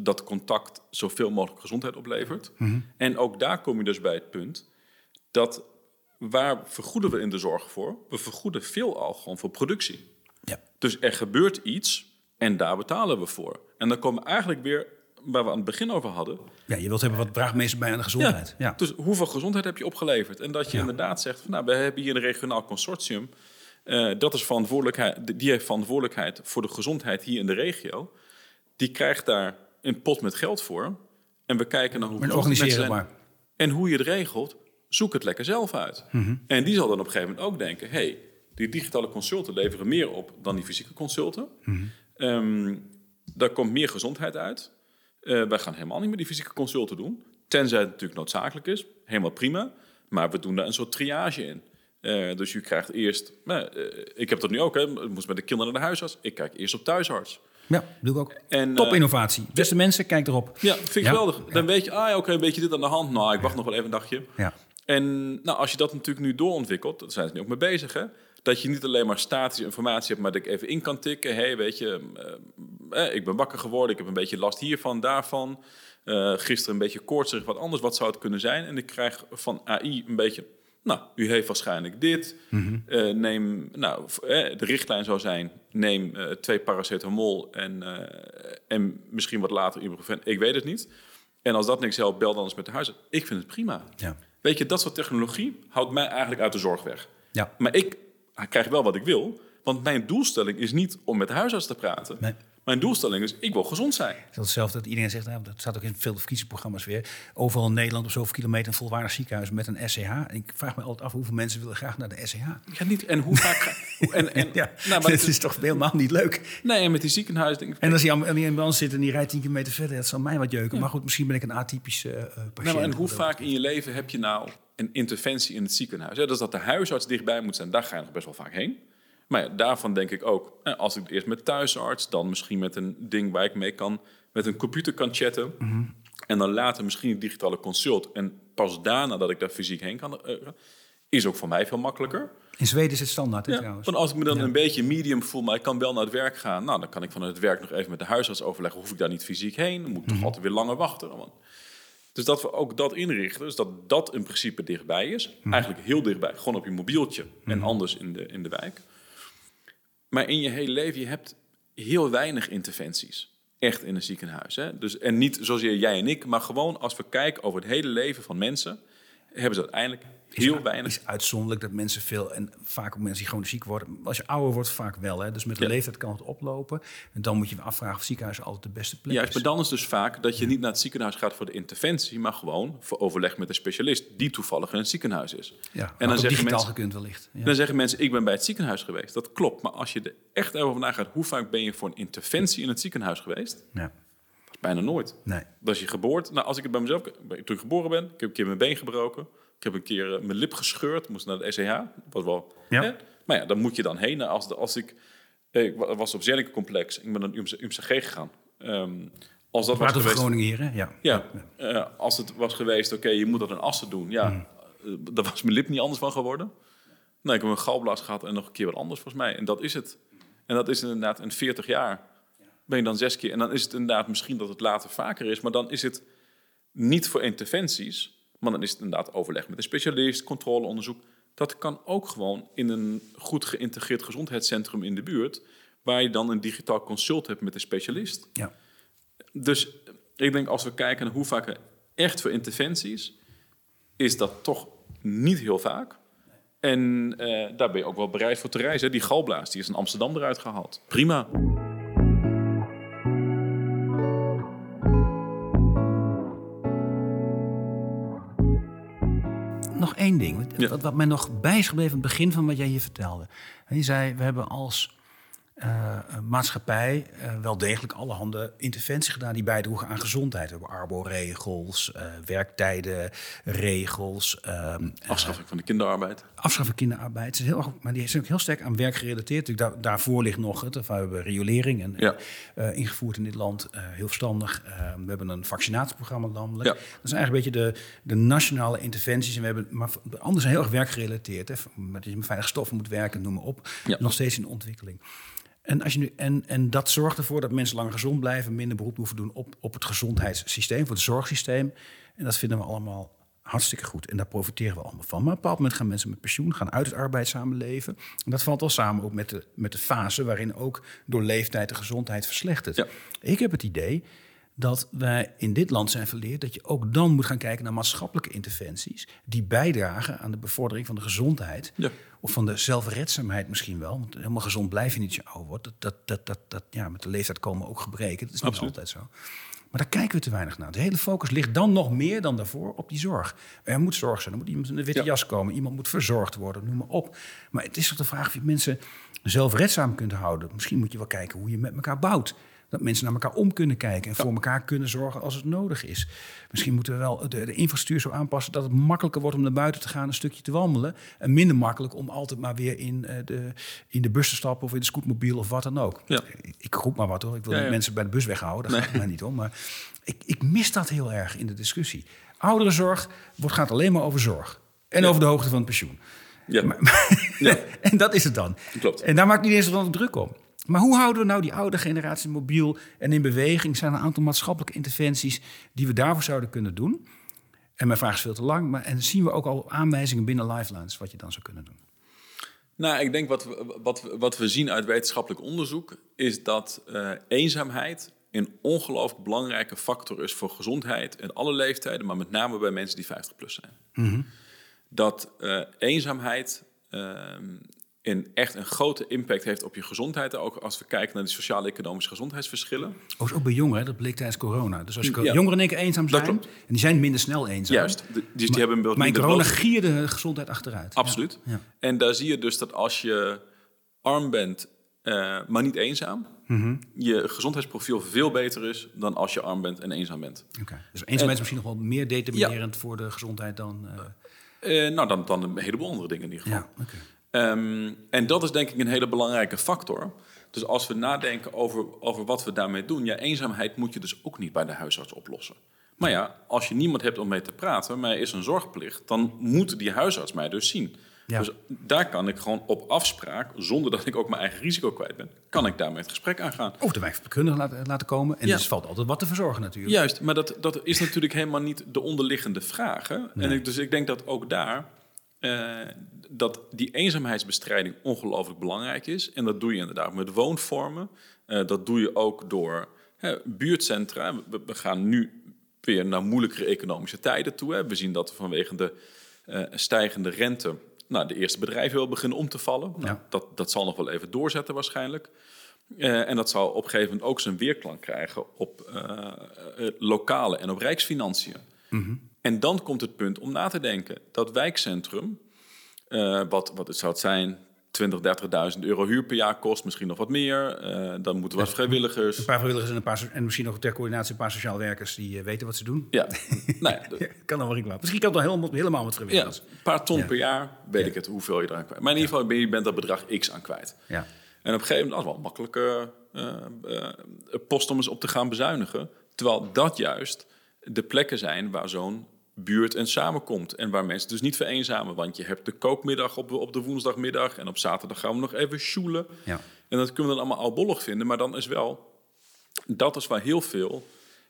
dat contact zoveel mogelijk gezondheid oplevert. En ook daar kom je dus bij het punt dat waar vergoeden we in de zorg voor? We vergoeden veelal gewoon voor productie. Ja. Dus er gebeurt iets en daar betalen we voor. En dan komen we eigenlijk weer waar we aan het begin over hadden. Ja, je wilt hebben wat draagt bij aan de gezondheid. Ja. Dus hoeveel gezondheid heb je opgeleverd? En dat je inderdaad zegt, van, nou, we hebben hier een regionaal consortium. Eh, dat is verantwoordelijkheid, die heeft verantwoordelijkheid voor de gezondheid hier in de regio. Die krijgt daar een pot met geld voor. En we kijken naar hoe gezond organiseren maar. En hoe je het regelt, zoek het lekker zelf uit. Mhm. En die zal dan op een gegeven moment ook denken... hey, die digitale consulten leveren meer op dan die fysieke consulten. Ehm, daar komt meer gezondheid uit. Eh, wij gaan helemaal niet meer die fysieke consulten doen. Tenzij het natuurlijk noodzakelijk is. Helemaal prima. Maar we doen daar een soort triage in. Eh, dus je krijgt eerst... nou, eh, ik heb dat nu ook. Hè. Ik moest met de kinderen naar de huisarts. Ik kijk eerst op thuisarts. Ja, doe ik ook. En, Top eh, innovatie. Beste mensen, kijk erop. Ja, vind ik geweldig. Dan weet je, ah ja, oké, een beetje dit aan de hand. Nou, ik wacht nog wel even een dagje. Ja. En nou, als je dat natuurlijk nu doorontwikkelt, daar zijn ze nu ook mee bezig, hè? dat je niet alleen maar statische informatie hebt, maar dat ik even in kan tikken. hey, weet je, eh, eh, ik ben wakker geworden, ik heb een beetje last hiervan, daarvan. Eh, gisteren een beetje koortsig, wat anders, wat zou het kunnen zijn? En ik krijg van AI een beetje, nou, u heeft waarschijnlijk dit. Eh, neem, nou, eh, de richtlijn zou zijn, neem eh, twee paracetamol en, en misschien wat later ibuprofen. Ik weet het niet. En als dat niks helpt, bel dan eens met de huisarts. Ik vind het prima. Ja. Weet je, dat soort technologie houdt mij eigenlijk uit de zorg weg. Ja. Maar ik krijg wel wat ik wil. Want mijn doelstelling is niet om met de huisarts te praten. Nee. Mijn doelstelling is, ik wil gezond zijn. Het is hetzelfde dat iedereen zegt, nou, dat staat ook in veel verkiezingsprogramma's weer. Overal in Nederland op zoveel kilometer een volwaardig ziekenhuis met een SCH. En ik vraag me altijd af hoeveel mensen willen graag naar de SCH. Ja, niet. En hoe vaak... en, en, (laughs) Ja, nou, maar dat is toch helemaal niet leuk. Nee, en met die ziekenhuis denk ik... En als die ambulance zit en die rijdt 10 kilometer verder, dat zal mij wat jeuken. Maar goed, misschien ben ik een atypische eh, patiënt. Nou, en hoe vaak in je leven heb je nou een interventie in het ziekenhuis? Ja, dus dat de huisarts dichtbij moet zijn, daar ga je nog best wel vaak heen. Maar ja, daarvan denk ik ook, eh, als ik eerst met thuisarts, dan misschien met een ding waar ik mee kan, met een computer kan chatten. En dan later misschien een digitale consult. En pas daarna dat ik daar fysiek heen kan, eh, is ook voor mij veel makkelijker. In Zweden is het standaard, hè, Ja, trouwens. want als ik me dan een beetje medium voel, maar ik kan wel naar het werk gaan. Nou, dan kan ik vanuit het werk nog even met de huisarts overleggen. Hoef ik daar niet fysiek heen? Dan moet ik toch altijd weer langer wachten. Want- Dus dat we ook dat inrichten. Dus dat dat in principe dichtbij is. Eigenlijk heel dichtbij. Gewoon op je mobieltje. En anders in de, in de wijk. Maar in je hele leven, je hebt heel weinig interventies. Echt in een ziekenhuis. Hè? Dus, en niet zozeer jij en ik, maar gewoon als we kijken over het hele leven van mensen, hebben ze uiteindelijk Heel is, weinig. is uitzonderlijk dat mensen veel, en vaak ook mensen die gewoon ziek worden. Als je ouder wordt, vaak wel. Hè? Dus met de Ja. leeftijd kan het oplopen. En dan moet je je afvragen of ziekenhuis altijd de beste plek Juist, is. maar dan is dus vaak dat je niet naar het ziekenhuis gaat voor de interventie, maar gewoon voor overleg met een specialist die toevallig in het ziekenhuis is. Ja, en dan zeggen, mensen, gekund wellicht. Ja. dan zeggen mensen, ik ben bij het ziekenhuis geweest. Dat klopt, maar als je er echt over nagaat, hoe vaak ben je voor een interventie in het ziekenhuis geweest? ja. Bijna nooit. Nee. Dat is je geboorte. Nou, als ik het bij mezelf... Toen ik geboren ben, ik heb een keer mijn been gebroken. Ik heb een keer eh, mijn lip gescheurd. Moest naar de ECH. Was wel... Ja. hè? Maar ja, dan moet je dan heen. Nou, Als, de, als ik... eh, Ik wa- was op Zenneke complex. Ik ben naar het UMCG gegaan. Ehm, als dat was geweest... Groningen hier, hè? Ja. Ja, eh, als het was geweest, oké, je moet dat in Assen doen. Ja, eh, daar was mijn lip niet anders van geworden. Nee, ik heb een galblaas gehad en nog een keer wat anders volgens mij. En dat is het. En dat is inderdaad in 40 jaar. Ben je dan zes keer. En dan is het inderdaad misschien dat het later vaker is. Maar dan is het niet voor interventies. Maar dan is het inderdaad overleg met een specialist, controleonderzoek. Dat kan ook gewoon in een goed geïntegreerd gezondheidscentrum in de buurt. Waar je dan een digitaal consult hebt met een specialist. ja. Dus ik denk als we kijken naar hoe vaak er echt voor interventies, is dat toch niet heel vaak. En eh, daar ben je ook wel bereid voor te reizen. Die galblaas die is in Amsterdam eruit gehaald. Prima. Één ding, wat- Ja. wat, wat mij nog bij is gebleven aan het begin van wat jij hier vertelde. En je zei, we hebben als eh, maatschappij eh, wel degelijk allerhande interventies gedaan die bijdroegen aan gezondheid. We hebben arbo-regels, eh, werktijdenregels, ehm, Afschaffing van de kinderarbeid. afschaffen kinderarbeid. Het is heel, erg- maar die is ook heel sterk aan werk gerelateerd. Daar, daarvoor ligt nog het. of We hebben riolering en, Ja. ingevoerd in dit land. heel verstandig. Eh, we hebben een vaccinatieprogramma landelijk. Ja. Dat zijn eigenlijk een beetje de, de nationale interventies. En we hebben, maar zijn heel erg werkgerelateerd. Hè. Dat je met veilige stoffen moet werken, noem maar op. Ja. Nog steeds in ontwikkeling. En, als je nu, en, en dat zorgt ervoor dat mensen langer gezond blijven, minder beroep hoeven doen op, op het gezondheidssysteem, voor het zorgsysteem. En dat vinden we allemaal hartstikke goed. En daar profiteren we allemaal van. Maar op een bepaald moment gaan mensen met pensioen, gaan uit het arbeidssamenleven. En dat valt al samen ook met de, met de fase waarin ook door leeftijd de gezondheid verslechtert. Ja. Ik heb het idee dat wij in dit land zijn verleerd dat je ook dan moet gaan kijken naar maatschappelijke interventies die bijdragen aan de bevordering van de gezondheid. Ja. Of van de zelfredzaamheid misschien wel. Want helemaal gezond blijf je niet als je oud wordt. Dat, dat, dat, dat, dat, ja, met de leeftijd komen ook gebreken. Dat is niet Absoluut. altijd zo. Maar daar kijken we te weinig naar. De hele focus ligt dan nog meer dan daarvoor op die zorg. Er moet zorg zijn. Er moet iemand in een witte Ja. jas komen. Iemand moet verzorgd worden. Noem maar op. Maar het is toch de vraag of je mensen zelfredzaam kunt houden. Misschien moet je wel kijken hoe je met elkaar bouwt. Dat mensen naar elkaar om kunnen kijken en voor elkaar kunnen zorgen als het nodig is. Misschien moeten we wel de, de infrastructuur zo aanpassen dat het makkelijker wordt om naar buiten te gaan, een stukje te wandelen. En minder makkelijk om altijd maar weer in, eh, de, in de bus te stappen of in de scootmobiel of wat dan ook. Ja. Ik, ik roep maar wat hoor. Ik wil Ja, mensen bij de bus weghouden. Daar gaat het mij niet om. Maar ik, ik mis dat heel erg in de discussie. Ouderenzorg wordt, gaat alleen maar over zorg. En over de hoogte van het pensioen. Ja. (laughs) Ja. en dat is het dan. Klopt. En daar maak ik niet eens druk om. Maar hoe houden we nou die oude generatie mobiel en in beweging? Zijn er een aantal maatschappelijke interventies die we daarvoor zouden kunnen doen? En mijn vraag is veel te lang, maar en zien we ook al aanwijzingen binnen Lifelines wat je dan zou kunnen doen? Nou, ik denk wat we, wat, we- wat we zien uit wetenschappelijk onderzoek is dat eh, eenzaamheid een ongelooflijk belangrijke factor is voor gezondheid in alle leeftijden, maar met name bij mensen die 50 plus zijn. Dat eh, eenzaamheid ehm, een, echt een grote impact heeft op je gezondheid, ook als we kijken naar de sociaal-economische gezondheidsverschillen. Oh, is ook bij jongeren, dat bleek tijdens corona. Dus als je Ja. jongeren in één keer eenzaam zijn, en die zijn minder snel eenzaam. Juist, de- dus die hebben een Maar in corona gierde de gezondheid achteruit. Absoluut. Ja. En daar zie je dus dat als je arm bent, eh, maar niet eenzaam, Mhm. je gezondheidsprofiel veel beter is dan als je arm bent en eenzaam bent. Oké. Dus eenzaamheid is misschien nog wel meer determinerend voor de gezondheid dan... eh, Eh, nou, dan, dan een heleboel andere dingen in ieder geval. ja, oké. Ehm, en dat is denk ik een hele belangrijke factor. Dus als we nadenken over, over wat we daarmee doen, ja, eenzaamheid moet je dus ook niet bij de huisarts oplossen. Maar ja, als je niemand hebt om mee te praten, maar er is een zorgplicht, dan moet die huisarts mij dus zien. Ja. Dus daar kan ik gewoon op afspraak, zonder dat ik ook mijn eigen risico kwijt ben, kan ik daarmee het gesprek aangaan. Of de wijkverpleegkundige laten, laten komen. En Ja. dus valt altijd wat te verzorgen natuurlijk. Juist, maar dat, dat is natuurlijk helemaal niet de onderliggende vraag. Hè? En ik, dus ik denk dat ook daar eh, dat die eenzaamheidsbestrijding ongelooflijk belangrijk is. En dat doe je inderdaad met woonvormen. Eh, dat doe je ook door hè, buurtcentra. We, we gaan nu weer naar moeilijkere economische tijden toe. Hè. We zien dat vanwege de eh, stijgende rente nou, de eerste bedrijven wil beginnen om te vallen. Nou, Ja. dat, dat zal nog wel even doorzetten waarschijnlijk. En dat zal op een gegeven moment ook zijn weerklank krijgen op lokale en op rijksfinanciën. En dan komt het punt om na te denken dat wijkcentrum, eh, wat, wat het zou het zijn, 20, 30.000 euro huur per jaar kost, misschien nog wat meer. Eh, dan moeten wat vrijwilligers. Een paar vrijwilligers en, een paar, en misschien nog ter coördinatie een paar sociaal werkers die eh, weten wat ze doen. Ja, (laughs) nou ja, Ja, kan dan wel ik Misschien kan het wel helemaal, helemaal met ja, vrijwilligers. een paar ton Ja. per jaar, weet ik het, hoeveel je eraan kwijt. Maar in ieder geval, ben je bent dat bedrag X aan kwijt. Ja. En op een gegeven moment, dat is wel een makkelijke eh, post om eens op te gaan bezuinigen. Terwijl dat juist de plekken zijn waar zo'n buurt en samenkomt. En waar mensen dus niet vereenzamen. Want je hebt de kookmiddag op, op de woensdagmiddag. En op zaterdag gaan we nog even sjoelen. Ja. En dat kunnen we dan allemaal albollig vinden. Maar dan is wel, dat is waar heel veel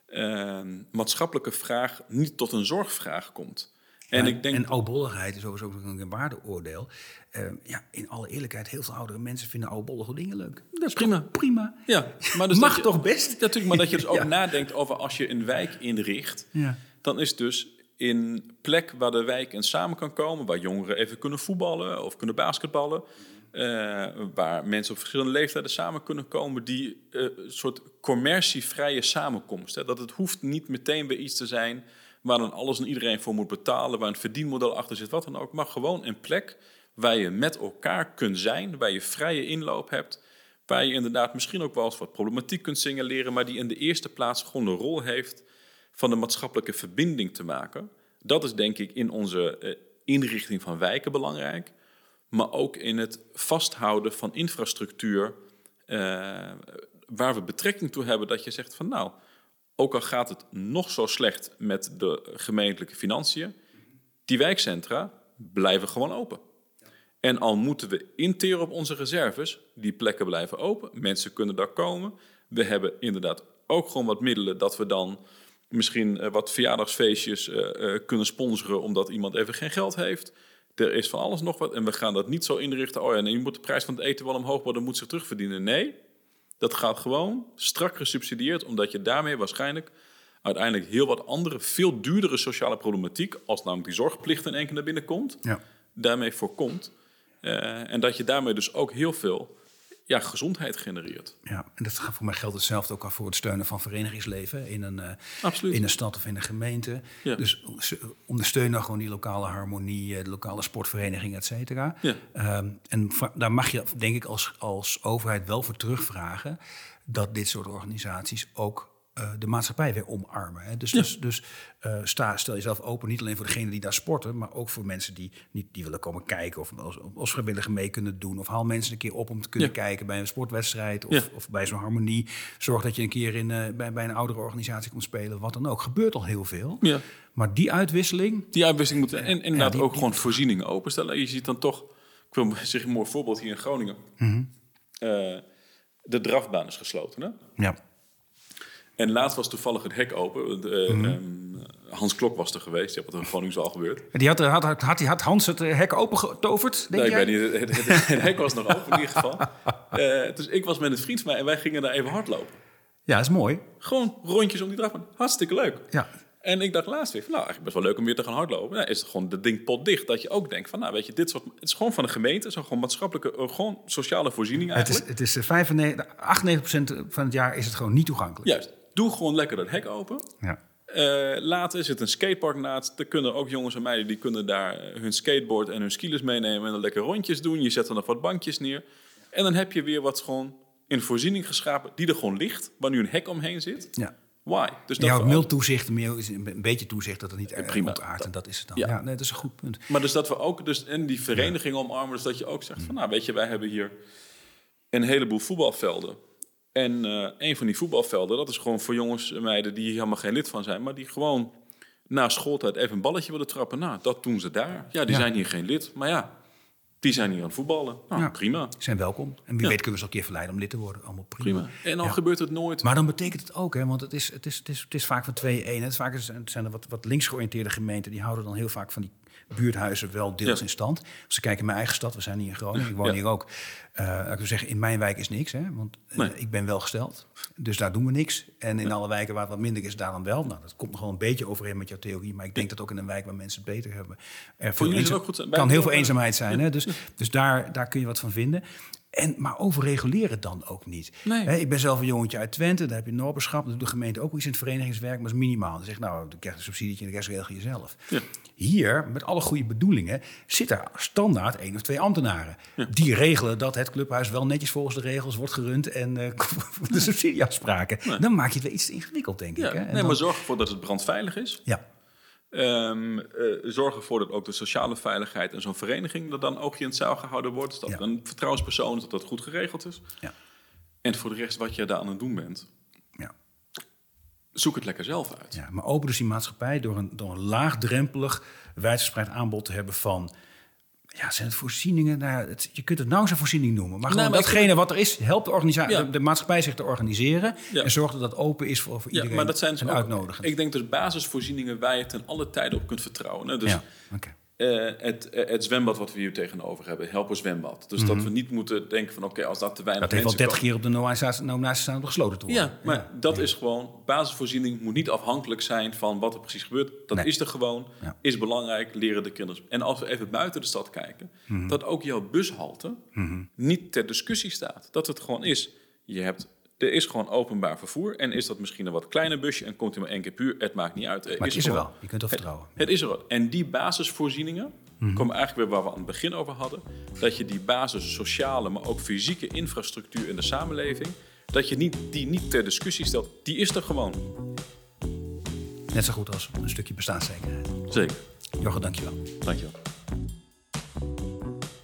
eh, maatschappelijke vraag niet tot een zorgvraag komt. En ik denk, en oudbolligheid is sowieso ook een waardeoordeel. Eh, ja, in alle eerlijkheid, heel veel oudere mensen vinden oudbollige dingen leuk. Dat is prima. prima. ja, maar dus (laughs) Mag je- toch best? Natuurlijk, maar dat je dus (laughs) ook Ja. nadenkt over als je een wijk inricht, Ja. dan is dus in plek waar de wijk en samen kan komen, waar jongeren even kunnen voetballen of kunnen basketballen, eh, waar mensen op verschillende leeftijden samen kunnen komen, die eh, soort commercievrije samenkomst. Hè. Dat het hoeft niet meteen weer iets te zijn waar dan alles en iedereen voor moet betalen, waar een verdienmodel achter zit, wat dan ook, maar gewoon een plek waar je met elkaar kunt zijn, waar je vrije inloop hebt, waar je inderdaad misschien ook wel eens wat problematiek kunt signaleren, maar die in de eerste plaats gewoon de rol heeft van de maatschappelijke verbinding te maken. Dat is denk ik in onze eh, inrichting van wijken belangrijk, maar ook in het vasthouden van infrastructuur eh, waar we betrekking toe hebben dat je zegt van nou, ook al gaat het nog zo slecht met de gemeentelijke financiën, die wijkcentra blijven gewoon open. En al moeten we interen op onze reserves, die plekken blijven open. Mensen kunnen daar komen. We hebben inderdaad ook gewoon wat middelen dat we dan misschien eh, wat verjaardagsfeestjes eh, eh, kunnen sponsoren omdat iemand even geen geld heeft. Er is van alles nog wat. En we gaan dat niet zo inrichten. Oh ja, nee, je moet de prijs van het eten wel omhoog, maar dat moet zich terugverdienen. Nee, dat gaat gewoon strak gesubsidieerd, omdat je daarmee waarschijnlijk uiteindelijk heel wat andere, veel duurdere sociale problematiek, als namelijk die zorgplicht in één keer naar binnen komt, Ja. daarmee voorkomt. En dat je daarmee dus ook heel veel ja, gezondheid genereert. Ja, en dat gaat voor mij geldt hetzelfde ook al voor het steunen van verenigingsleven in een, eh, in een stad of in een gemeente. Ja. Dus ze- ondersteun gewoon die lokale harmonie, eh, de lokale sportvereniging, et cetera. Ja. Ehm, en daar mag je, denk ik, als, als overheid wel voor terugvragen dat dit soort organisaties ook de maatschappij weer omarmen. Hè. Dus, dus, dus eh, sta, stel jezelf open, niet alleen voor degenen die daar sporten, maar ook voor mensen die, niet, die willen komen kijken of als, als vrijwilliger mee kunnen doen. Of haal mensen een keer op om te kunnen Ja. kijken bij een sportwedstrijd of, Ja. of bij zo'n harmonie. Zorg dat je een keer in, eh, bij, bij een oudere organisatie komt spelen, wat dan ook. Gebeurt al heel veel. Ja. Maar die uitwisseling, Die uitwisseling moet en inderdaad die- ook gewoon voorzieningen openstellen. Je ziet dan toch, ik wil (laughs) zeggen een mooi voorbeeld hier in Groningen. Mhm. Eh, de drafbaan is gesloten. Hè? ja, En laatst was toevallig het hek open. De, Mhm. ehm, Hans Klok was er geweest. Ja, wat er Groningen zo al gebeurd. die had, had, had, had, Hans het eh, hek opengetoverd, denk Nee, ik weet niet. Het, het- het- het hek was nog open in ieder geval. (laughs) Eh, dus ik was met een vriend van mij en wij gingen daar even hardlopen. Ja, dat is mooi. Gewoon rondjes om die drafbaan. Hartstikke leuk. Ja. En ik dacht laatst weer, van, nou, eigenlijk best wel leuk om weer te gaan hardlopen. Nou, is het gewoon de ding potdicht. Dat je ook denkt van, nou, weet je, dit soort... Het is gewoon van de gemeente. Het is gewoon maatschappelijke, eh, gewoon sociale voorziening Het is, eigenlijk. het is eh, 95, 98% van het jaar is het gewoon niet toegankelijk. Juist. Doe gewoon lekker dat hek open. Ja. Eh, later zit een skatepark naast. Er kunnen ook jongens en meiden die kunnen daar eh, hun skateboard en hun skilers meenemen en dan lekker rondjes doen. Je zet er nog wat bankjes neer. En dan heb je weer wat gewoon in voorziening geschapen die er gewoon ligt, waar nu een hek omheen zit. ja. Why? Dus Ja, we mild toezicht, meer is een beetje toezicht dat het niet prima. prima ontaart. En dat is het dan. Ja. Ja, nee, dat is een goed punt. Maar dus dat we ook dus in die vereniging omarmen, dus dat je ook zegt van, nou weet je, wij hebben hier een heleboel voetbalvelden. En eh, een van die voetbalvelden, dat is gewoon voor jongens en meiden die hier helemaal geen lid van zijn, maar die gewoon na schooltijd even een balletje willen trappen. Nou, dat doen ze daar. Ja, die Ja. zijn hier geen lid, maar ja, die zijn hier aan het voetballen. Nou, Ja. prima. Zijn welkom. En wie Ja. weet kunnen we ze een keer verleiden om lid te worden. Allemaal prima. Prima. En dan Ja. gebeurt het nooit. Maar dan betekent het ook, hè, want het is, het is, het is, het is vaak van 2-1. Het, is vaak, het zijn er wat, wat links georiënteerde gemeenten die houden dan heel vaak van die buurthuizen wel deels Ja. in stand. Als ik kijk in mijn eigen stad, we zijn hier in Groningen, ik woon Ja. hier ook. Eh ik wil zeggen, in mijn wijk is niks, hè, want eh, ik ben wel gesteld. Dus daar doen we niks. En in alle wijken waar het wat minder is, daar dan wel. Nou, dat komt nog wel een beetje overeen met jouw theorie. Maar ik denk dat ook in een wijk waar mensen het beter hebben. Er veel eenzaam- ook goed kan heel veel eenzaamheid zijn. Hè? Dus, dus daar, daar kun je wat van vinden. En, maar overreguleer het dan ook niet. Nee. Ik ben zelf een jongetje uit Twente, daar heb je Noberschap. Dat doet de gemeente ook iets in het verenigingswerk, maar dat is minimaal. Dan zegt nou, dan krijg je een subsidietje en de rest regel je zelf. Ja. Hier, met alle goede bedoelingen, zit er standaard één of twee ambtenaren. Die regelen dat het clubhuis wel netjes volgens de regels wordt gerund en eh, (laughs) de subsidieafspraken. Dan maak je het wel iets te ingewikkeld, denk Ja, ik. Hè? En nee, dan- maar zorg ervoor dat het brandveilig is. ja. Ehm, eh, zorg ervoor dat ook de sociale veiligheid en zo'n vereniging... dat dan ook in het zaal gehouden wordt. Dat Ja. een vertrouwenspersoon is, dat dat goed geregeld is. Ja. En voor de rest, wat je daar aan het doen bent... Ja. zoek het lekker zelf uit. Ja, maar open dus die maatschappij door een, door een laagdrempelig, wijdverspreid aanbod te hebben van. Ja, zijn het voorzieningen? Nou, het, je kunt het nauwelijks een voorziening noemen. Maar gewoon maar ik datgene wat er is, helpt de, organisa- Ja. de, de maatschappij zich te organiseren. Ja. En zorgt dat dat open is voor, voor Ja, iedereen. maar dat zijn dus en ook, uitnodigend. Ik denk dus basisvoorzieningen waar je ten alle tijden op kunt vertrouwen. Hè? Dus ja, oké. Eh, het, eh, het zwembad wat we hier tegenover hebben, helpen zwembad. Dus dat we niet moeten denken van oké, als dat te weinig Mhm. Dat heeft al mensen 30 keer op de nominatie nominatie staan om gesloten te worden. Ja, maar dat is gewoon, basisvoorziening moet niet afhankelijk zijn van wat er precies gebeurt. Dat Nee. is er gewoon, Ja. is belangrijk, leren de kinderen. En als we even buiten de stad kijken, Mhm. dat ook jouw bushalte niet ter discussie staat. Dat het gewoon is, je hebt, er is gewoon openbaar vervoer. En is dat misschien een wat kleiner busje en komt hij maar één keer puur, het maakt niet uit. Maar het is er wel. Je kunt er vertrouwen. het is er wel. En die basisvoorzieningen Mhm. komen eigenlijk weer waar we aan het begin over hadden. Dat je die basis sociale, maar ook fysieke infrastructuur in de samenleving... dat je niet, die niet ter discussie stelt. Die is er gewoon. Net zo goed als een stukje bestaanszekerheid. Zeker. Jochem, dankjewel. Dankjewel.